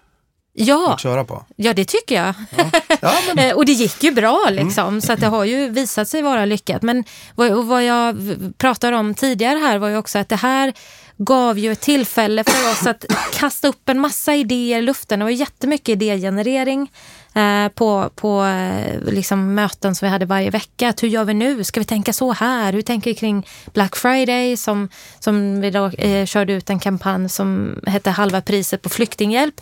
A: Ja.
C: att köra på?
A: Ja, det tycker jag. Ja. Ja, men... Eh, och det gick ju bra liksom, mm. så att det har ju visat sig vara lyckat. Men vad, vad jag pratade om tidigare här var ju också att det här gav ju ett tillfälle för oss att kasta upp en massa idéer i luften. Det var jättemycket idégenerering eh, på, på eh, liksom möten som vi hade varje vecka. Att hur gör vi nu? Ska vi tänka så här? Hur tänker vi kring Black Friday som, som vi då eh, körde ut en kampanj som hette Halva priset på flyktinghjälp.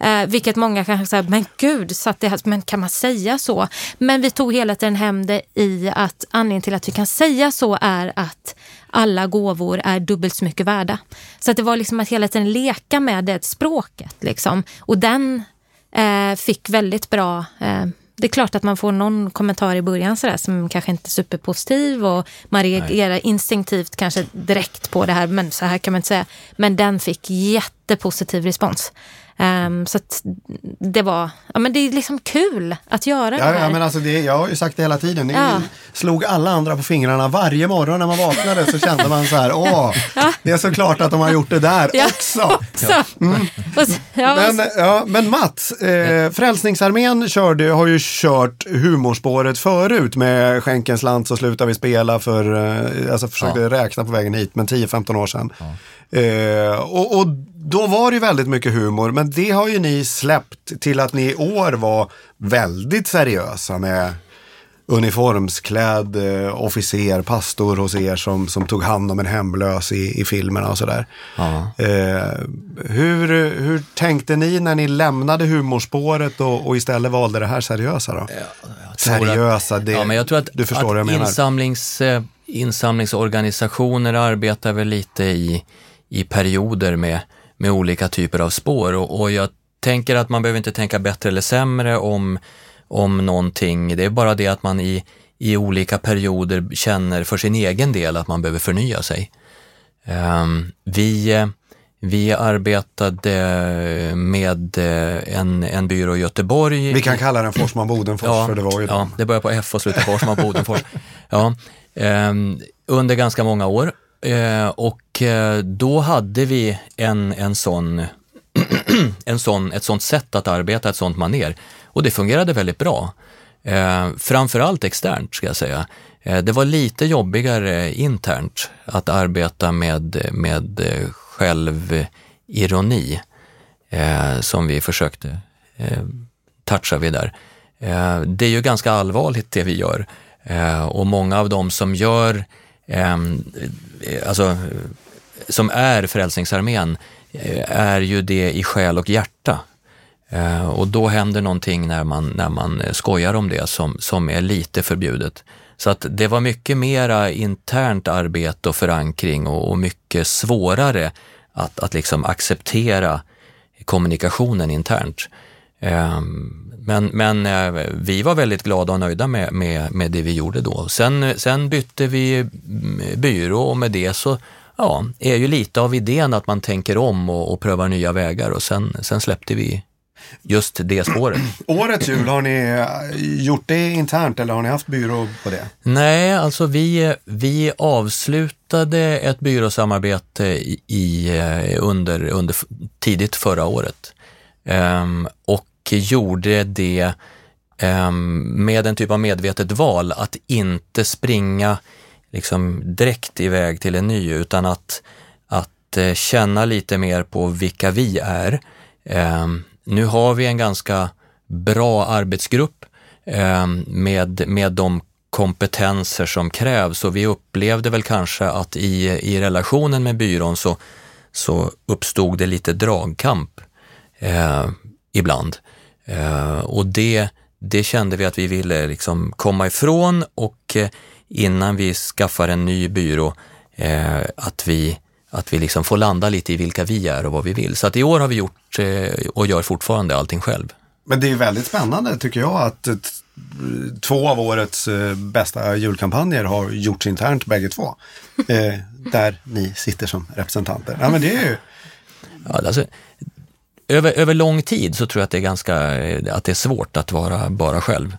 A: Eh, vilket många kanske säger, men gud, satt det, men kan man säga så? Men vi tog hela tiden hem det i att anledningen till att vi kan säga så är att alla gåvor är dubbelt så mycket värda. Så att det var liksom att hela tiden leka med det språket. Liksom. Och den eh, fick väldigt bra eh, det är klart att man får någon kommentar i början sådär, som kanske inte är superpositiv och man reagerar Nej. instinktivt kanske direkt på det här, men så här kan man inte säga. Men den fick jättepositiv respons. Um, så det var, ja men det är liksom kul att göra
C: ja,
A: det här.
C: Ja, men alltså det, jag har ju sagt det hela tiden. Det ja. slog alla andra på fingrarna varje morgon när man vaknade så kände man så här, åh, ja. det är såklart att de har gjort det där ja. också. också. Mm. men, ja, men Mats, eh, Frälsningsarmén körde, har ju kört humorspåret förut med Skänkens land så slutar vi spela för, eh, alltså försökte räkna på vägen hit, men 10-15 år sedan. Eh, och, och, då var det väldigt mycket humor, men det har ju ni släppt till att ni i år var väldigt seriösa med uniformsklädd eh, officer, pastor hos er som, som tog hand om en hemlös i, i filmerna och sådär. Ja. Eh, hur, hur tänkte ni när ni lämnade humorspåret och, och istället valde det här seriösa då? seriösa, det,
D: ja, men jag tror att, du förstår att vad jag menar. Insamlings, eh, insamlingsorganisationer arbetar väl lite i i perioder med, med olika typer av spår och, och jag tänker att man behöver inte tänka bättre eller sämre om, om någonting. Det är bara det att man i, i olika perioder känner för sin egen del att man behöver förnya sig. Um, vi, vi arbetade med en, en byrå i Göteborg.
C: Vi kan kalla den Forsman Bodenfors ja, för det var ju
D: Ja, det börjar på F och slutar Forsman Bodenfors. Ja, um, under ganska många år Eh, och eh, då hade vi en, en sån, en sån, ett sånt sätt att arbeta, ett sånt maner. Och det fungerade väldigt bra. Eh, framförallt externt ska jag säga. Eh, det var lite jobbigare internt att arbeta med, med eh, självironi eh, som vi försökte eh, toucha vid där. Eh, det är ju ganska allvarligt det vi gör eh, och många av dem som gör Ehm, eh, alltså, som är Frälsningsarmén eh, är ju det i själ och hjärta. Eh, och då händer någonting när man, när man eh, skojar om det som, som är lite förbjudet. Så att det var mycket mera internt arbete och förankring och, och mycket svårare att, att liksom acceptera kommunikationen internt. Um, men, men eh, vi var väldigt glada och nöjda med, med, med det vi gjorde då. Sen, sen bytte vi mm, byrå och med det så ja, är ju lite av idén att man tänker om och, och prövar nya vägar och sen, sen släppte vi just det spåret.
C: Årets jul, har ni eh, gjort det internt eller har ni haft byrå på det?
D: Nej, alltså vi, vi avslutade ett byråsamarbete i, i, eh, under, under tidigt förra året um, och gjorde det eh, med en typ av medvetet val att inte springa liksom direkt iväg till en ny utan att, att eh, känna lite mer på vilka vi är. Eh, nu har vi en ganska bra arbetsgrupp eh, med, med de kompetenser som krävs och vi upplevde väl kanske att i, i relationen med byrån så, så uppstod det lite dragkamp eh, ibland. Eh, och det, det kände vi att vi ville liksom komma ifrån och eh, innan vi skaffar en ny byrå eh, att vi att vi liksom får landa lite i vilka vi är och vad vi vill. Så att i år har vi gjort och gör fortfarande allting själv.
C: Men det är väldigt spännande tycker jag att två av årets bästa julkampanjer har gjorts internt bägge två. Där ni sitter som representanter. Ja, men det är ju...
D: Ja, alltså, över, över lång tid så tror jag att det är ganska eh, att det är svårt att vara bara själv.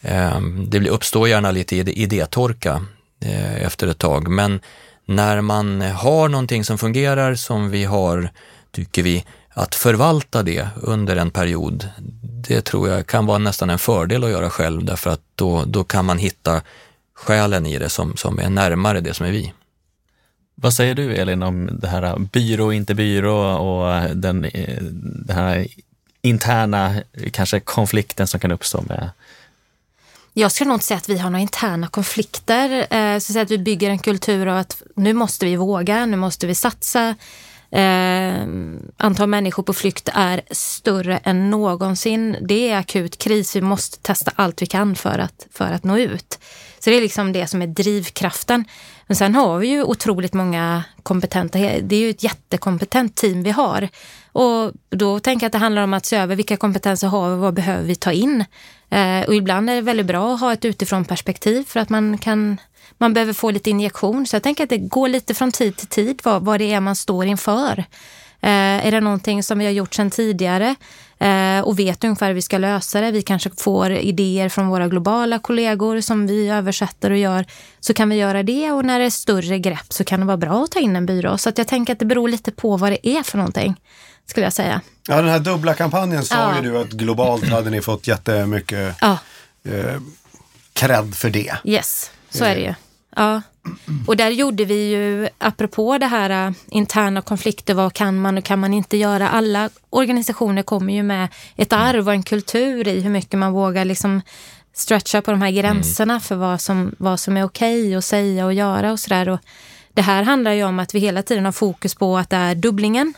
D: Ehm, det uppstår gärna lite idétorka eh, efter ett tag, men när man har någonting som fungerar som vi har, tycker vi, att förvalta det under en period, det tror jag kan vara nästan en fördel att göra själv därför att då, då kan man hitta själen i det som, som är närmare det som är vi.
B: Vad säger du Elin om det här byrå, inte byrå och den, eh, den här interna kanske konflikten som kan uppstå med
A: jag skulle nog inte säga att vi har några interna konflikter. Eh, så att vi bygger en kultur av att nu måste vi våga, nu måste vi satsa. Eh, antal människor på flykt är större än någonsin. Det är akut kris. Vi måste testa allt vi kan för att, för att nå ut. Så det är liksom det som är drivkraften. Men sen har vi ju otroligt många kompetenta, det är ju ett jättekompetent team vi har. Och då tänker jag att det handlar om att se över vilka kompetenser har vi, vad behöver vi ta in? Eh, och ibland är det väldigt bra att ha ett utifrån perspektiv för att man kan man behöver få lite injektion. Så jag tänker att det går lite från tid till tid vad, vad det är man står inför. Eh, är det någonting som vi har gjort sedan tidigare och vet ungefär hur vi ska lösa det. Vi kanske får idéer från våra globala kollegor som vi översätter och gör. Så kan vi göra det och när det är större grepp så kan det vara bra att ta in en byrå. Så att jag tänker att det beror lite på vad det är för någonting skulle jag säga.
C: Ja, den här dubbla kampanjen sa ja. ju du att globalt hade ni fått jättemycket ja. eh, cred för det.
A: Yes, så är det ju. Ja. Och där gjorde vi ju, apropå det här uh, interna konflikter, vad kan man och kan man inte göra? Alla organisationer kommer ju med ett arv och en kultur i hur mycket man vågar liksom stretcha på de här gränserna mm. för vad som, vad som är okej okay att säga och göra och sådär. Det här handlar ju om att vi hela tiden har fokus på att det är dubblingen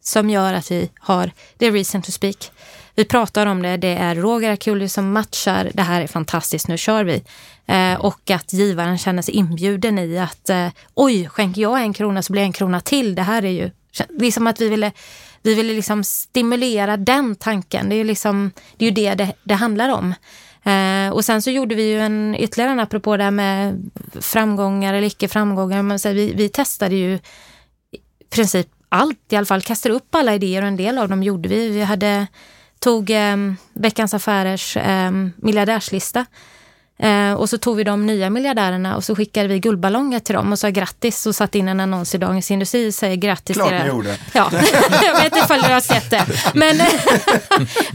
A: som gör att vi har the reason to speak. Vi pratar om det, det är Roger Akuli som matchar, det här är fantastiskt, nu kör vi. Eh, och att givaren känner sig inbjuden i att eh, oj, skänker jag en krona så blir en krona till. Det här är ju, det är som att vi ville, vi ville liksom stimulera den tanken. Det är ju, liksom, det, är ju det, det det handlar om. Eh, och sen så gjorde vi ju en ytterligare en apropå det här med framgångar eller icke framgångar. Men så vi, vi testade ju i princip allt, i alla fall kastade upp alla idéer och en del av dem gjorde vi. Vi hade, tog eh, Veckans Affärers eh, miljardärslista eh, och så tog vi de nya miljardärerna och så skickade vi guldballonger till dem och sa grattis och satte in en annons i Dagens Industri och säger grattis
C: Klart ni gjorde.
A: Ja, jag vet inte ifall du har sett det. Men,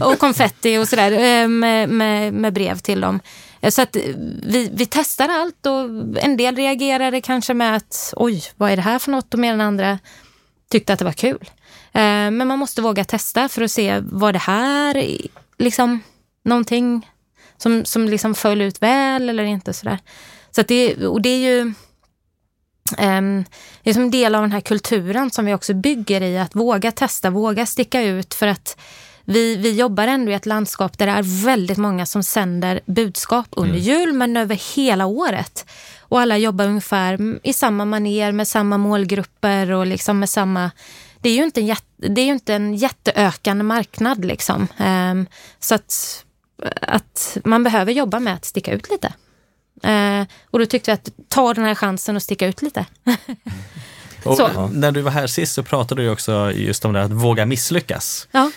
A: och konfetti och sådär eh, med, med, med brev till dem. Eh, så att vi, vi testar allt och en del reagerade kanske med att oj, vad är det här för något? Och medan andra tyckte att det var kul. Eh, men man måste våga testa för att se, var det här liksom någonting som, som liksom föll ut väl eller inte sådär. Så att det, och det är ju um, det är som en del av den här kulturen som vi också bygger i att våga testa, våga sticka ut för att vi, vi jobbar ändå i ett landskap där det är väldigt många som sänder budskap under mm. jul men över hela året. Och alla jobbar ungefär i samma maner med samma målgrupper och liksom med samma... Det är ju inte en, jätte, det är inte en jätteökande marknad liksom. Um, så att, att man behöver jobba med att sticka ut lite. Uh, och då tyckte jag att ta den här chansen och sticka ut lite.
B: När du var här sist så pratade du också just om det att våga misslyckas.
A: Ja.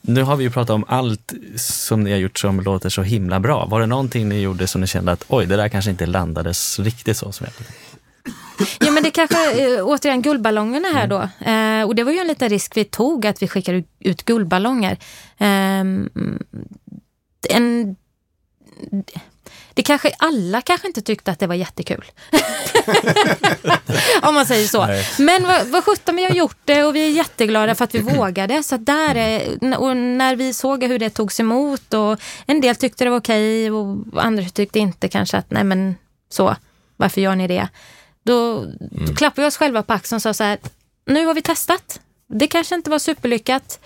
B: Nu har vi ju pratat om allt som ni har gjort som låter så himla bra. Var det någonting ni gjorde som ni kände att oj, det där kanske inte landades riktigt så som jag tänkte?
A: Ja, men det kanske, eh, återigen guldballongerna här då. Eh, och det var ju en liten risk vi tog, att vi skickade ut guldballonger. Ehm, en, det kanske, alla kanske inte tyckte att det var jättekul. Om man säger så.
B: Nej.
A: Men vad, vad sjutton, vi har gjort det och vi är jätteglada för att vi vågade. Så att där är, och när vi såg hur det togs emot och en del tyckte det var okej och andra tyckte inte kanske att nej men så, varför gör ni det? Då, då klappade vi oss själva på axeln och sa så här, nu har vi testat. Det kanske inte var superlyckat.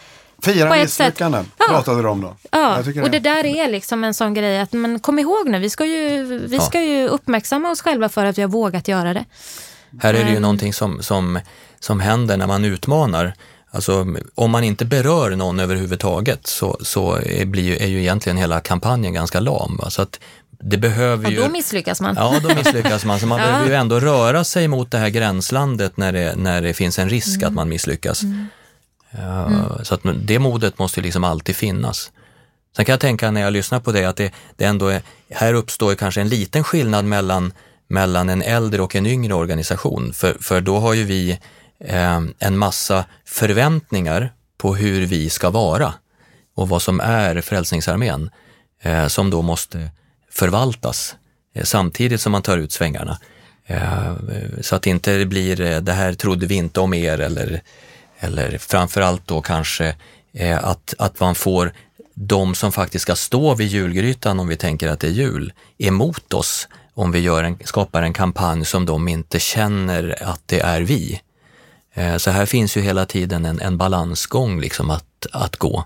C: Fira
A: På ett sätt.
C: misslyckanden
A: Ja.
C: pratade du om då.
A: Ja, och det där är liksom en sån grej att men kom ihåg nu, vi ska ju, vi
D: Ja.
A: ska ju uppmärksamma oss själva för att vi har vågat göra det.
D: Här är det ju
A: Mm.
D: någonting som, som, som händer när man utmanar. Alltså om man inte berör någon överhuvudtaget så, så är, blir ju, är ju egentligen hela kampanjen ganska lam. Va? Så att det behöver
A: Och
D: ju...
A: då misslyckas man.
D: Ja, då misslyckas man. Så man
A: Ja.
D: behöver ju ändå röra sig mot det här gränslandet när det, när det finns en risk
A: Mm.
D: att man misslyckas. Ja, Så att det modet måste liksom alltid finnas. Sen kan jag tänka när jag lyssnar på det att det, det ändå är, här uppstår kanske en liten skillnad mellan, mellan en äldre och en yngre organisation. För, för då har ju vi eh, en massa förväntningar på hur vi ska vara och vad som är Frälsningsarmén eh, som då måste förvaltas eh, samtidigt som man tar ut svängarna. Eh, så att inte det blir eh, det här trodde vi inte om er eller, eller framförallt då kanske eh, att, att man får de som faktiskt ska stå vid julgrytan om vi tänker att det är jul emot oss om vi gör en, skapar en kampanj som de inte känner att det är vi. Eh, Så här finns ju hela tiden en, en balansgång liksom att, att gå.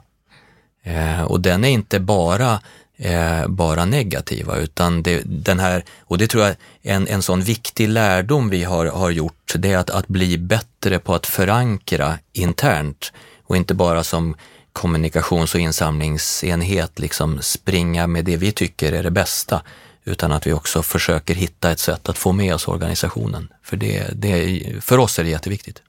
D: Eh, och den är inte bara, eh, bara negativa utan det, den här, och det tror jag en, en sån viktig lärdom vi har, har gjort, det är att, att bli bättre på att förankra internt och inte bara som kommunikations och insamlingsenhet liksom springa med det vi tycker är det bästa utan att vi också försöker hitta ett sätt att få med oss organisationen. För, det, det, för oss är det jätteviktigt.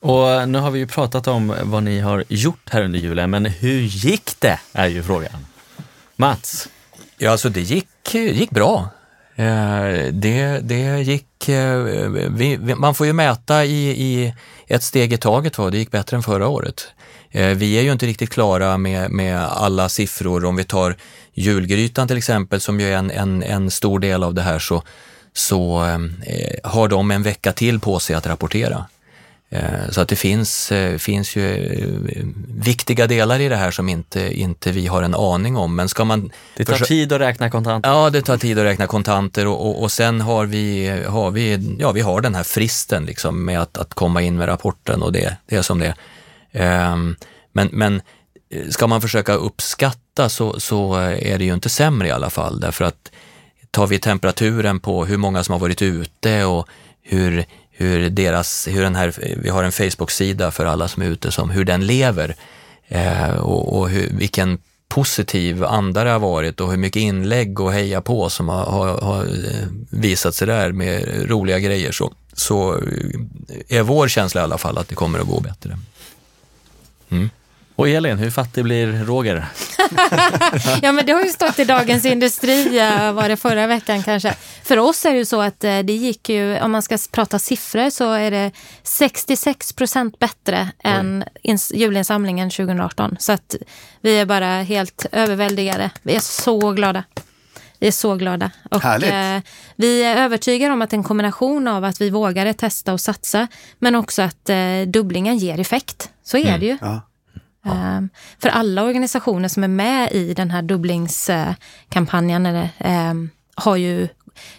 B: Och nu har vi ju pratat om vad ni har gjort här under julen, men hur gick det? Är ju frågan. Mats?
D: Ja, alltså det gick, gick bra. Eh, det, det gick, eh, vi, man får ju mäta i, i ett steg i taget, va? det gick bättre än förra året. Eh, vi är ju inte riktigt klara med, med alla siffror. Om vi tar julgrytan till exempel, som ju är en, en, en stor del av det här, så, så har de en vecka till på sig att rapportera. Eh, Så att det finns, eh, finns ju eh, viktiga delar i det här som inte, inte vi har en aning om. Men ska man...
B: Det tar tid att räkna kontant.
D: Ja, det tar tid att räkna kontanter och, och, och sen har vi, har vi, ja, vi har den här fristen liksom med att, att komma in med rapporten och det, det är som det är. Ehm, men, men ska man försöka uppskatta så, så är det ju inte sämre i alla fall därför att tar vi temperaturen på hur många som har varit ute och hur, hur deras, hur den här, vi har en Facebook-sida för alla som är ute, som hur den lever eh, och, och hur, vilken positiv anda det har varit och hur mycket inlägg och heja på som har, har, har eh, visat sig där med roliga grejer så, så eh, är vår känsla i alla fall att det kommer att gå bättre. Mm.
B: Och Elin, hur fattig blir Roger?
A: Ja, men det har ju stått i Dagens Industri, eh, var det förra veckan kanske. För oss är det ju så att eh, det gick ju, om man ska prata siffror, så är det 66 procent bättre än ins- julinsamlingen 2018. Så att vi är bara helt överväldigade. Vi är så glada. Vi är så glada. Och,
C: Härligt.
A: eh, vi är övertygade om att en kombination av att vi vågade testa och satsa, men också att eh, dubblingen ger effekt. Så är det ju.
C: Ja.
A: Ehm, För alla organisationer som är med i den här dubblingskampanjen ehm, har ju...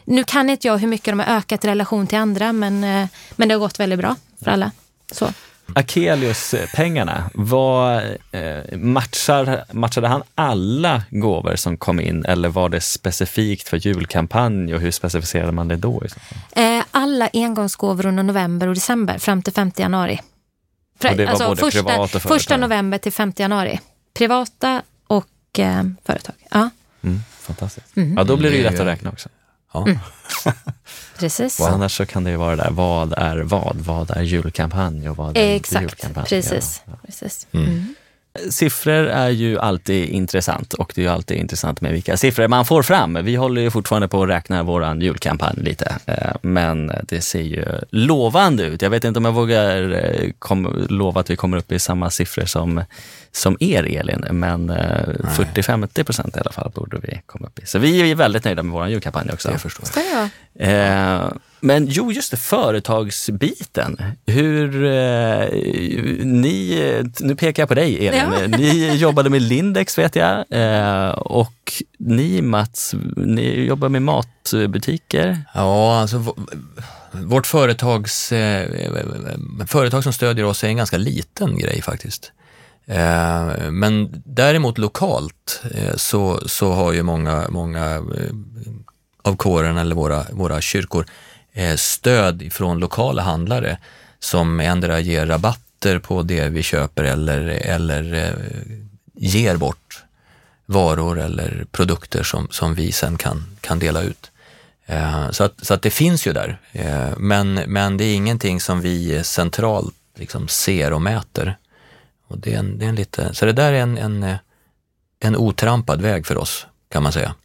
A: Nu kan inte jag hur mycket de har ökat i relation till andra, men, eh, men det har gått väldigt bra för alla. Så.
B: Akelius-pengarna, vad eh, matchar, matchade han alla gåvor som kom in eller var det specifikt för julkampanj och hur specificerade man det då?
A: Eh, Alla engångsgåvor under november och december fram till 5 januari.
B: Och det var både
A: första,
B: privat och företag?
A: första november till 5 januari. Privata och eh, företag. Ja.
B: Mm, fantastiskt. Ja, då blir det ju lätt att räkna också.
D: Ja.
A: Precis.
B: Och annars så kan det ju vara där, vad är vad? Vad är julkampanj och vad är inte
A: Exakt,
B: julkampanj?
A: precis.
B: Ja.
A: precis.
D: Mm.
B: Siffror är ju alltid intressant och det är ju alltid intressant med vilka siffror man får fram. Vi håller ju fortfarande på att räkna våran julkampanj lite, eh, men det ser ju lovande ut. Jag vet inte om jag vågar eh, kom, lova att vi kommer upp i samma siffror som, som er Elin, men eh, 40-50 procent i alla fall borde vi komma upp i. Så vi är väldigt nöjda med våran julkampanj också.
D: Jag förstår.
A: Ska vara?
B: Eh, men jo, just det, företagsbiten. Hur eh, ni, nu pekar jag på dig Elin,
A: Ja.
B: ni jobbade med Lindex vet jag eh, och ni Mats, ni jobbar med matbutiker.
D: Ja, alltså vårt företags, eh, företag som stödjer oss är en ganska liten grej faktiskt. Eh, men däremot lokalt eh, så, så har ju många, många eh, av kåren eller våra, våra kyrkor Eh, stöd från lokala handlare som ändra ger rabatter på det vi köper eller, eller eh, ger bort varor eller produkter som, som vi sen kan, kan dela ut. Eh, så, att, så att det finns ju där, men, men det är ingenting som vi centralt liksom ser och mäter. Och det är en, det är en lite, så det där är en, en, en otrampad väg för oss, kan man säga.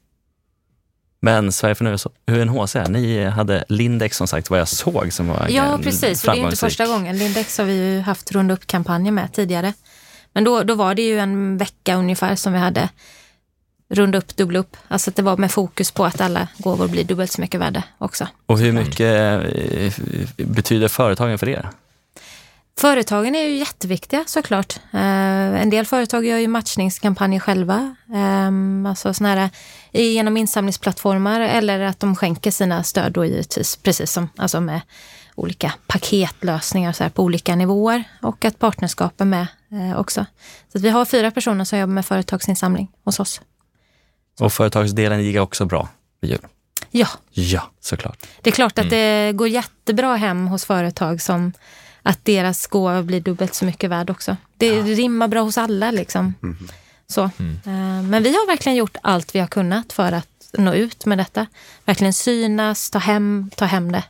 B: Men Sverige för UNHCR, ni hade Lindex som sagt vad jag såg som var
A: Ja, precis. Det är inte första gången. Lindex har vi ju haft runda upp-kampanjer med tidigare. Men då, då var det ju en vecka ungefär som vi hade runda upp, dubbla upp. Alltså att det var med fokus på att alla gåvor blir dubbelt så mycket värde också.
B: Och hur mycket eh, betyder företagen för er?
A: Företagen är ju jätteviktiga såklart. Eh, en del företag gör ju matchningskampanjer själva. Eh, alltså såna här, genom insamlingsplattformar eller att de skänker sina stöd då givetvis. Precis som alltså med olika paketlösningar så här, på olika nivåer. Och att partnerskap är med eh, också. Så vi har fyra personer som jobbar med företagsinsamling hos oss.
B: Och företagsdelen gick också bra vid jul?
A: Ja,
B: Ja, såklart.
A: det är klart att det går jättebra hem hos företag som att deras gåva blir dubbelt så mycket värd också. Det rimmar bra hos alla liksom. Så. Eh, Men vi har verkligen gjort allt vi har kunnat för att nå ut med detta. Verkligen synas, ta hem, ta hem det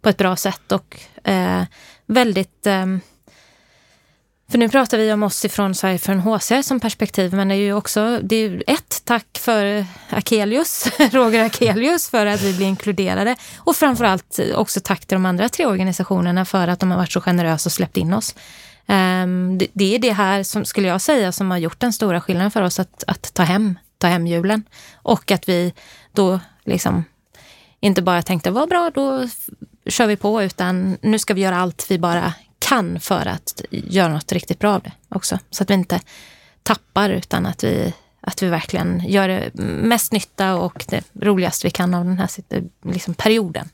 A: på ett bra sätt och eh, väldigt ehm, för nu pratar vi om oss ifrån Sverige för en HCR som perspektiv, men det är ju också, det är ett tack för Akelius, Roger Akelius, för att vi blir inkluderade. Och framförallt också tack till de andra tre organisationerna för att de har varit så generösa och släppt in oss. Ehm, det, det är det här, som skulle jag säga, som har gjort den stora skillnaden för oss att, att ta hem, ta hem julen. Och att vi då liksom inte bara tänkte, vad bra, då kör vi på, utan nu ska vi göra allt vi bara kan för att göra något riktigt bra av det också. Så att vi inte tappar, utan att vi, att vi verkligen gör det mest nytta och det roligaste vi kan av den här liksom, perioden.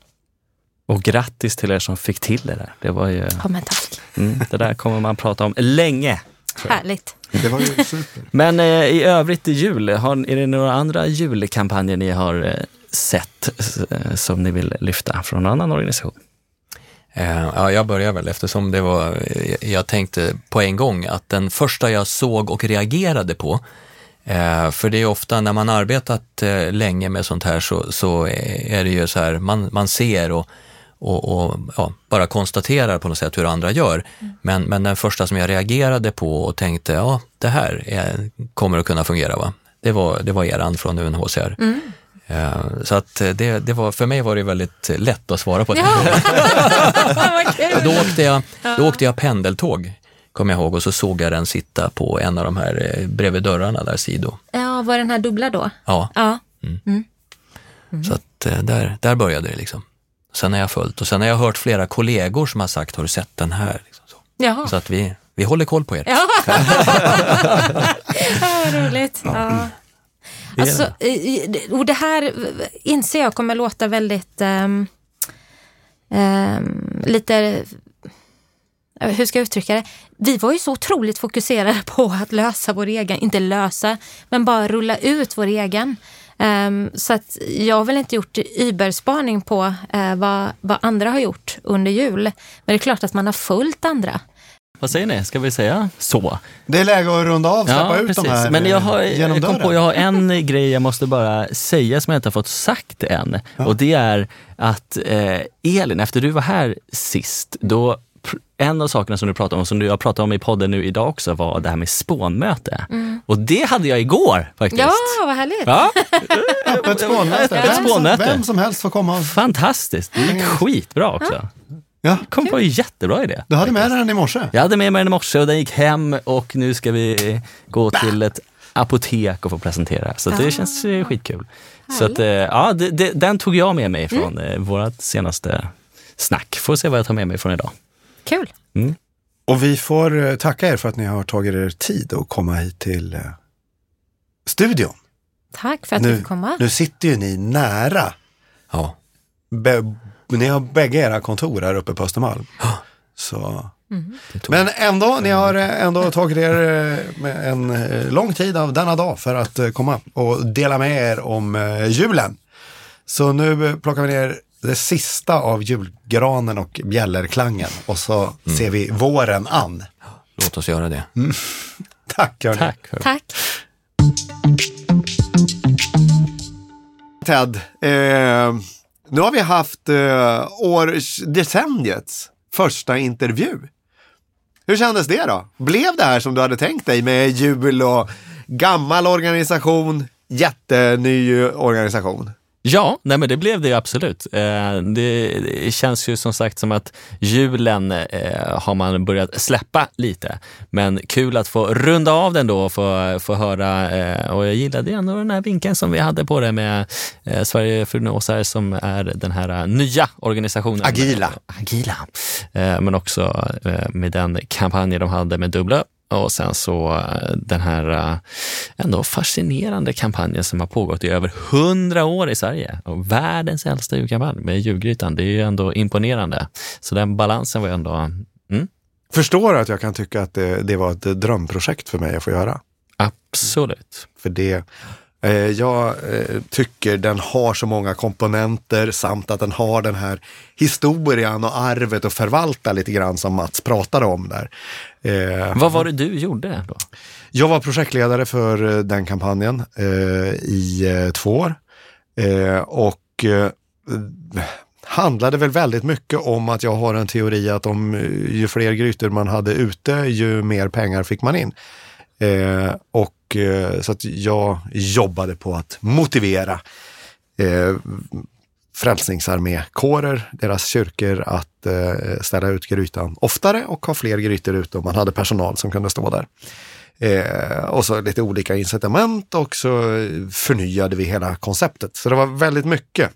B: Och grattis till er som fick till det där. Det, var ju,
A: Ja, men tack.
B: mm, det där kommer man prata om länge.
A: Härligt.
C: Det var ju super.
B: Men eh, i övrigt i jul, har, är det några andra julkampanjer ni har eh, sett eh, som ni vill lyfta från någon annan organisation?
D: Eh, ja, jag börjar väl eftersom det var, eh, jag tänkte på en gång att den första jag såg och reagerade på, eh, för det är ofta när man arbetat länge med sånt här så, så är det ju så här, man, man ser och, och, och ja, bara konstaterar på något sätt hur andra gör. Men, men den första som jag reagerade på och tänkte, ja det här är, kommer att kunna fungera va? Det var, det var eran från UNHCR. Eh, Så att eh, det, det var, för mig var det väldigt lätt att svara på det.
A: Ja,
D: då åkte jag, då åkte jag pendeltåg, kommer jag ihåg, och så såg jag den sitta på en av de här eh, bredvid dörrarna där, Sido.
A: Ja, var den här dubbla då?
D: Ja,
A: Ja.
D: så att eh, där, där började det liksom. Sen har jag följt och sen har jag hört flera kollegor som har sagt, har du sett den här? Liksom så.
A: Jaha.
D: så att vi, vi håller koll på er.
A: Ja, ja vad roligt. Ja. Alltså, och det här inser jag kommer låta väldigt ehm, ehm, lite eh, hur ska jag uttrycka det? Vi var ju så otroligt fokuserade på att lösa vår egen, inte lösa, men bara rulla ut vår egen. Ehm, så att jag har väl inte gjort überspaning på eh, vad, vad andra har gjort under jul. Men det är klart att man har följt andra.
B: Vad säger ni? Ska vi säga så?
C: Det är läge att runda av, släppa ut de här
B: Men jag,
C: eh,
B: har,
C: genom
B: jag, kom på, jag har en grej jag måste bara säga som jag inte har fått sagt än. Och det är att eh, Elin, efter du var här sist, då en av sakerna som du pratade om, som du har pratat om i podden nu idag också, var det här med spånmöte. Och det hade jag igår faktiskt.
A: Ja, vad härligt.
B: Ja,
C: Öppet spånmöte. Vem som-. Vem som helst får komma.
B: fantastiskt. Det gick skitbra också.
C: Ja,
B: kom på en jättebra idé.
C: du hade med dig den i morse.
B: Jag hade med mig den i morse och den gick hem och nu ska vi gå till ett apotek och få presentera. Så det känns eh, skitkul. Så att, eh, ja, det, det, den tog jag med mig från mm. vårt senaste snack. Får se vad jag tar med mig från idag.
A: Kul.
C: Och vi får eh, tacka er för att ni har tagit er tid att komma hit till eh, studion.
A: Tack för att du
C: Nu,
A: fick komma.
C: nu sitter ju ni nära.
D: Ja.
C: Ni har bägge era kontor här uppe på Östermalm. Så.
D: Tog-
C: Men ändå, ni har eh, ändå tagit er eh, med en eh, lång tid av denna dag för att komma och dela med er om julen. Så nu plockar vi ner det sista av julgranen och bjällerklangen och så ser vi våren an.
D: Låt oss göra det.
C: Tack hörni.
B: Tack. För.
A: Tack.
C: Ted, eh, nu har vi haft eh, år, decenniets första intervju. Hur kändes det då? Blev det här som du hade tänkt dig med jul och gammal organisation, jätteny organisation?
B: Ja, nej men det blev det ju absolut. Eh, det, känns ju som sagt som att julen eh, har man börjat släppa lite. Men kul att få runda av den då och få, få höra. Eh, och jag gillade ändå den här vinkeln som vi hade på det med Sverige för som är den här nya organisationen.
C: Agila.
B: Agila. Men också med den kampanjen de hade med Dubbla och sen så eh, den här eh, ändå fascinerande kampanjen som har pågått i över hundra år i Sverige. Och världens äldsta julkampanj med julgrytan. Det är ju ändå imponerande. Så den balansen var ju ändå... Mm,
C: Förstår att jag kan tycka att det, det var ett drömprojekt för mig att få göra.
B: absolut.
C: För det, jag eh, tycker den har så många komponenter samt att den har den här historien och arvet att förvalta lite grann som Mats pratade om där. Eh,
B: Vad var det du gjorde då?
C: Jag var projektledare för eh, den kampanjen eh, i eh, två år. Eh, och eh, handlade väl väldigt mycket om att jag har en teori att om eh, ju fler grytor man hade ute, ju mer pengar fick man in. Eh, och och, eh, så att jag jobbade på att motivera eh, Frälsningsarmékårer, deras kyrkor att eh, ställa ut grytan oftare och ha fler grytor ute om man hade personal som kunde stå där. Eh, och så lite olika incitament och så förnyade vi hela konceptet. Så det var väldigt mycket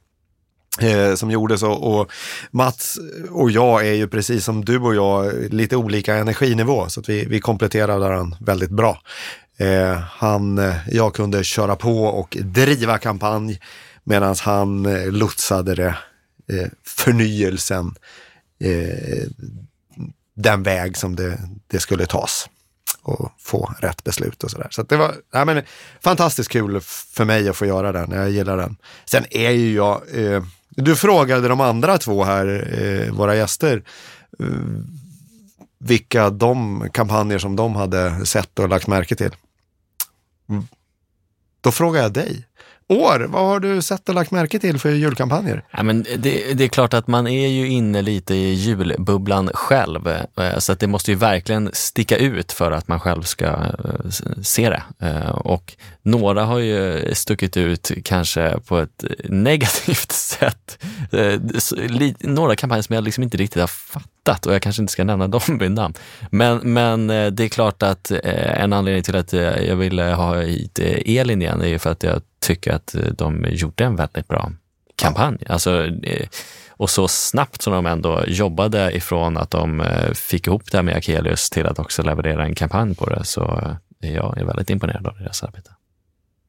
C: eh, som gjordes och, och Mats och jag är ju precis som du och jag lite olika energinivå så att vi, vi kompletterar varandra väldigt bra. Eh, han, eh, jag kunde köra på och driva kampanj medan han eh, lotsade det, eh, förnyelsen eh, den väg som det, det skulle tas och få rätt beslut och sådär. Så att det var nej men, fantastiskt kul för mig att få göra den. Jag gillar den. Sen är ju jag, eh, du frågade de andra två här, eh, våra gäster, eh, vilka de kampanjer som de hade sett och lagt märke till. Då frågar jag dig. År, vad har du sett och lagt märke till för julkampanjer?
B: Ja, men det, det är klart att man är ju inne lite i julbubblan själv. Eh, så att det måste ju verkligen sticka ut för att man själv ska eh, se det. Eh, och några har ju stuckit ut kanske på ett negativt sätt. Några kampanjer som jag liksom inte riktigt har fattat och jag kanske inte ska nämna dem vid namn. Men, men det är klart att en anledning till att jag ville ha hit Elin igen är ju för att jag tycker att eh, de gjorde en väldigt bra kampanj. Alltså, eh, och så snabbt som de ändå jobbade ifrån att de eh, fick ihop det här med Akelius till att också leverera en kampanj på det så eh, jag är väldigt imponerad av deras arbete.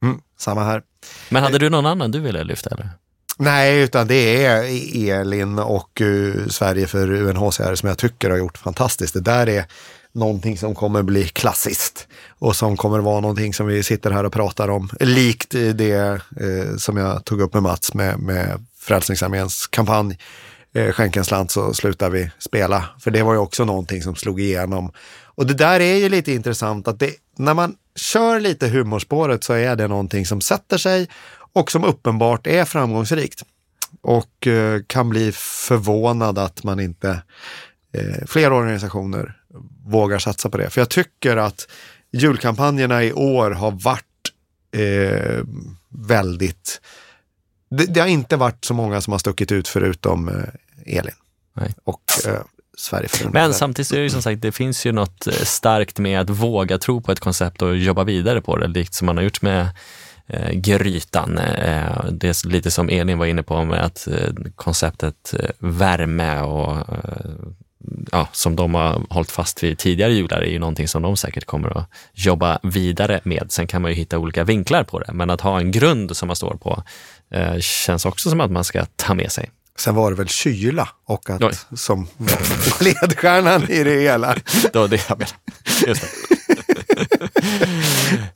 C: Mm, samma här.
B: Men hade du någon annan du ville lyfta? Eller?
C: Nej, utan det är Elin och uh, Sverige för UNHCR som jag tycker har gjort fantastiskt. Det där är någonting som kommer bli klassiskt och som kommer vara någonting som vi sitter här och pratar om. Likt det eh, som jag tog upp med Mats med, med Frälsningsarméns kampanj. eh, skänk en slant så slutar vi spela. För det var ju också någonting som slog igenom. Och det där är ju lite intressant att det, när man kör lite humorspåret så är det någonting som sätter sig och som uppenbart är framgångsrikt. Och eh, kan bli förvånad att man inte eh, fler organisationer vågar satsa på det. För jag tycker att julkampanjerna i år har varit eh, väldigt... Det, det, har inte varit så många som har stuckit ut förutom eh, Elin
B: Nej.
C: och eh, Sverige
B: Men samtidigt är det ju som sagt, det finns ju något eh, starkt med att våga tro på ett koncept och jobba vidare på det, likt som man har gjort med eh, Grytan. Eh, det är lite som Elin var inne på med att eh, konceptet värme och ja, som de har hållit fast vid tidigare jular är ju någonting som de säkert kommer att jobba vidare med. Sen kan man ju hitta olika vinklar på det, men att ha en grund som man står på eh, känns också som att man ska ta med sig.
C: Sen var det väl kyla och att Oj. som ledstjärnan i det hela.
B: det var det jag menade. Just det.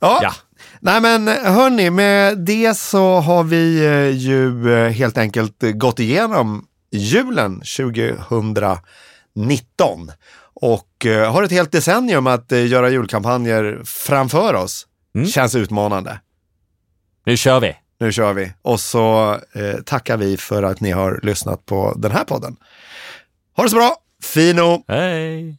C: ja. ja. Nej men hörni, med det så har vi eh, ju eh, helt enkelt gått igenom julen 19 och har ett helt decennium att göra julkampanjer framför oss. Mm. Känns utmanande.
B: Nu kör vi!
C: Nu kör vi. Och så eh, tackar vi för att ni har lyssnat på den här podden. Ha det så bra! Fino!
B: Hej!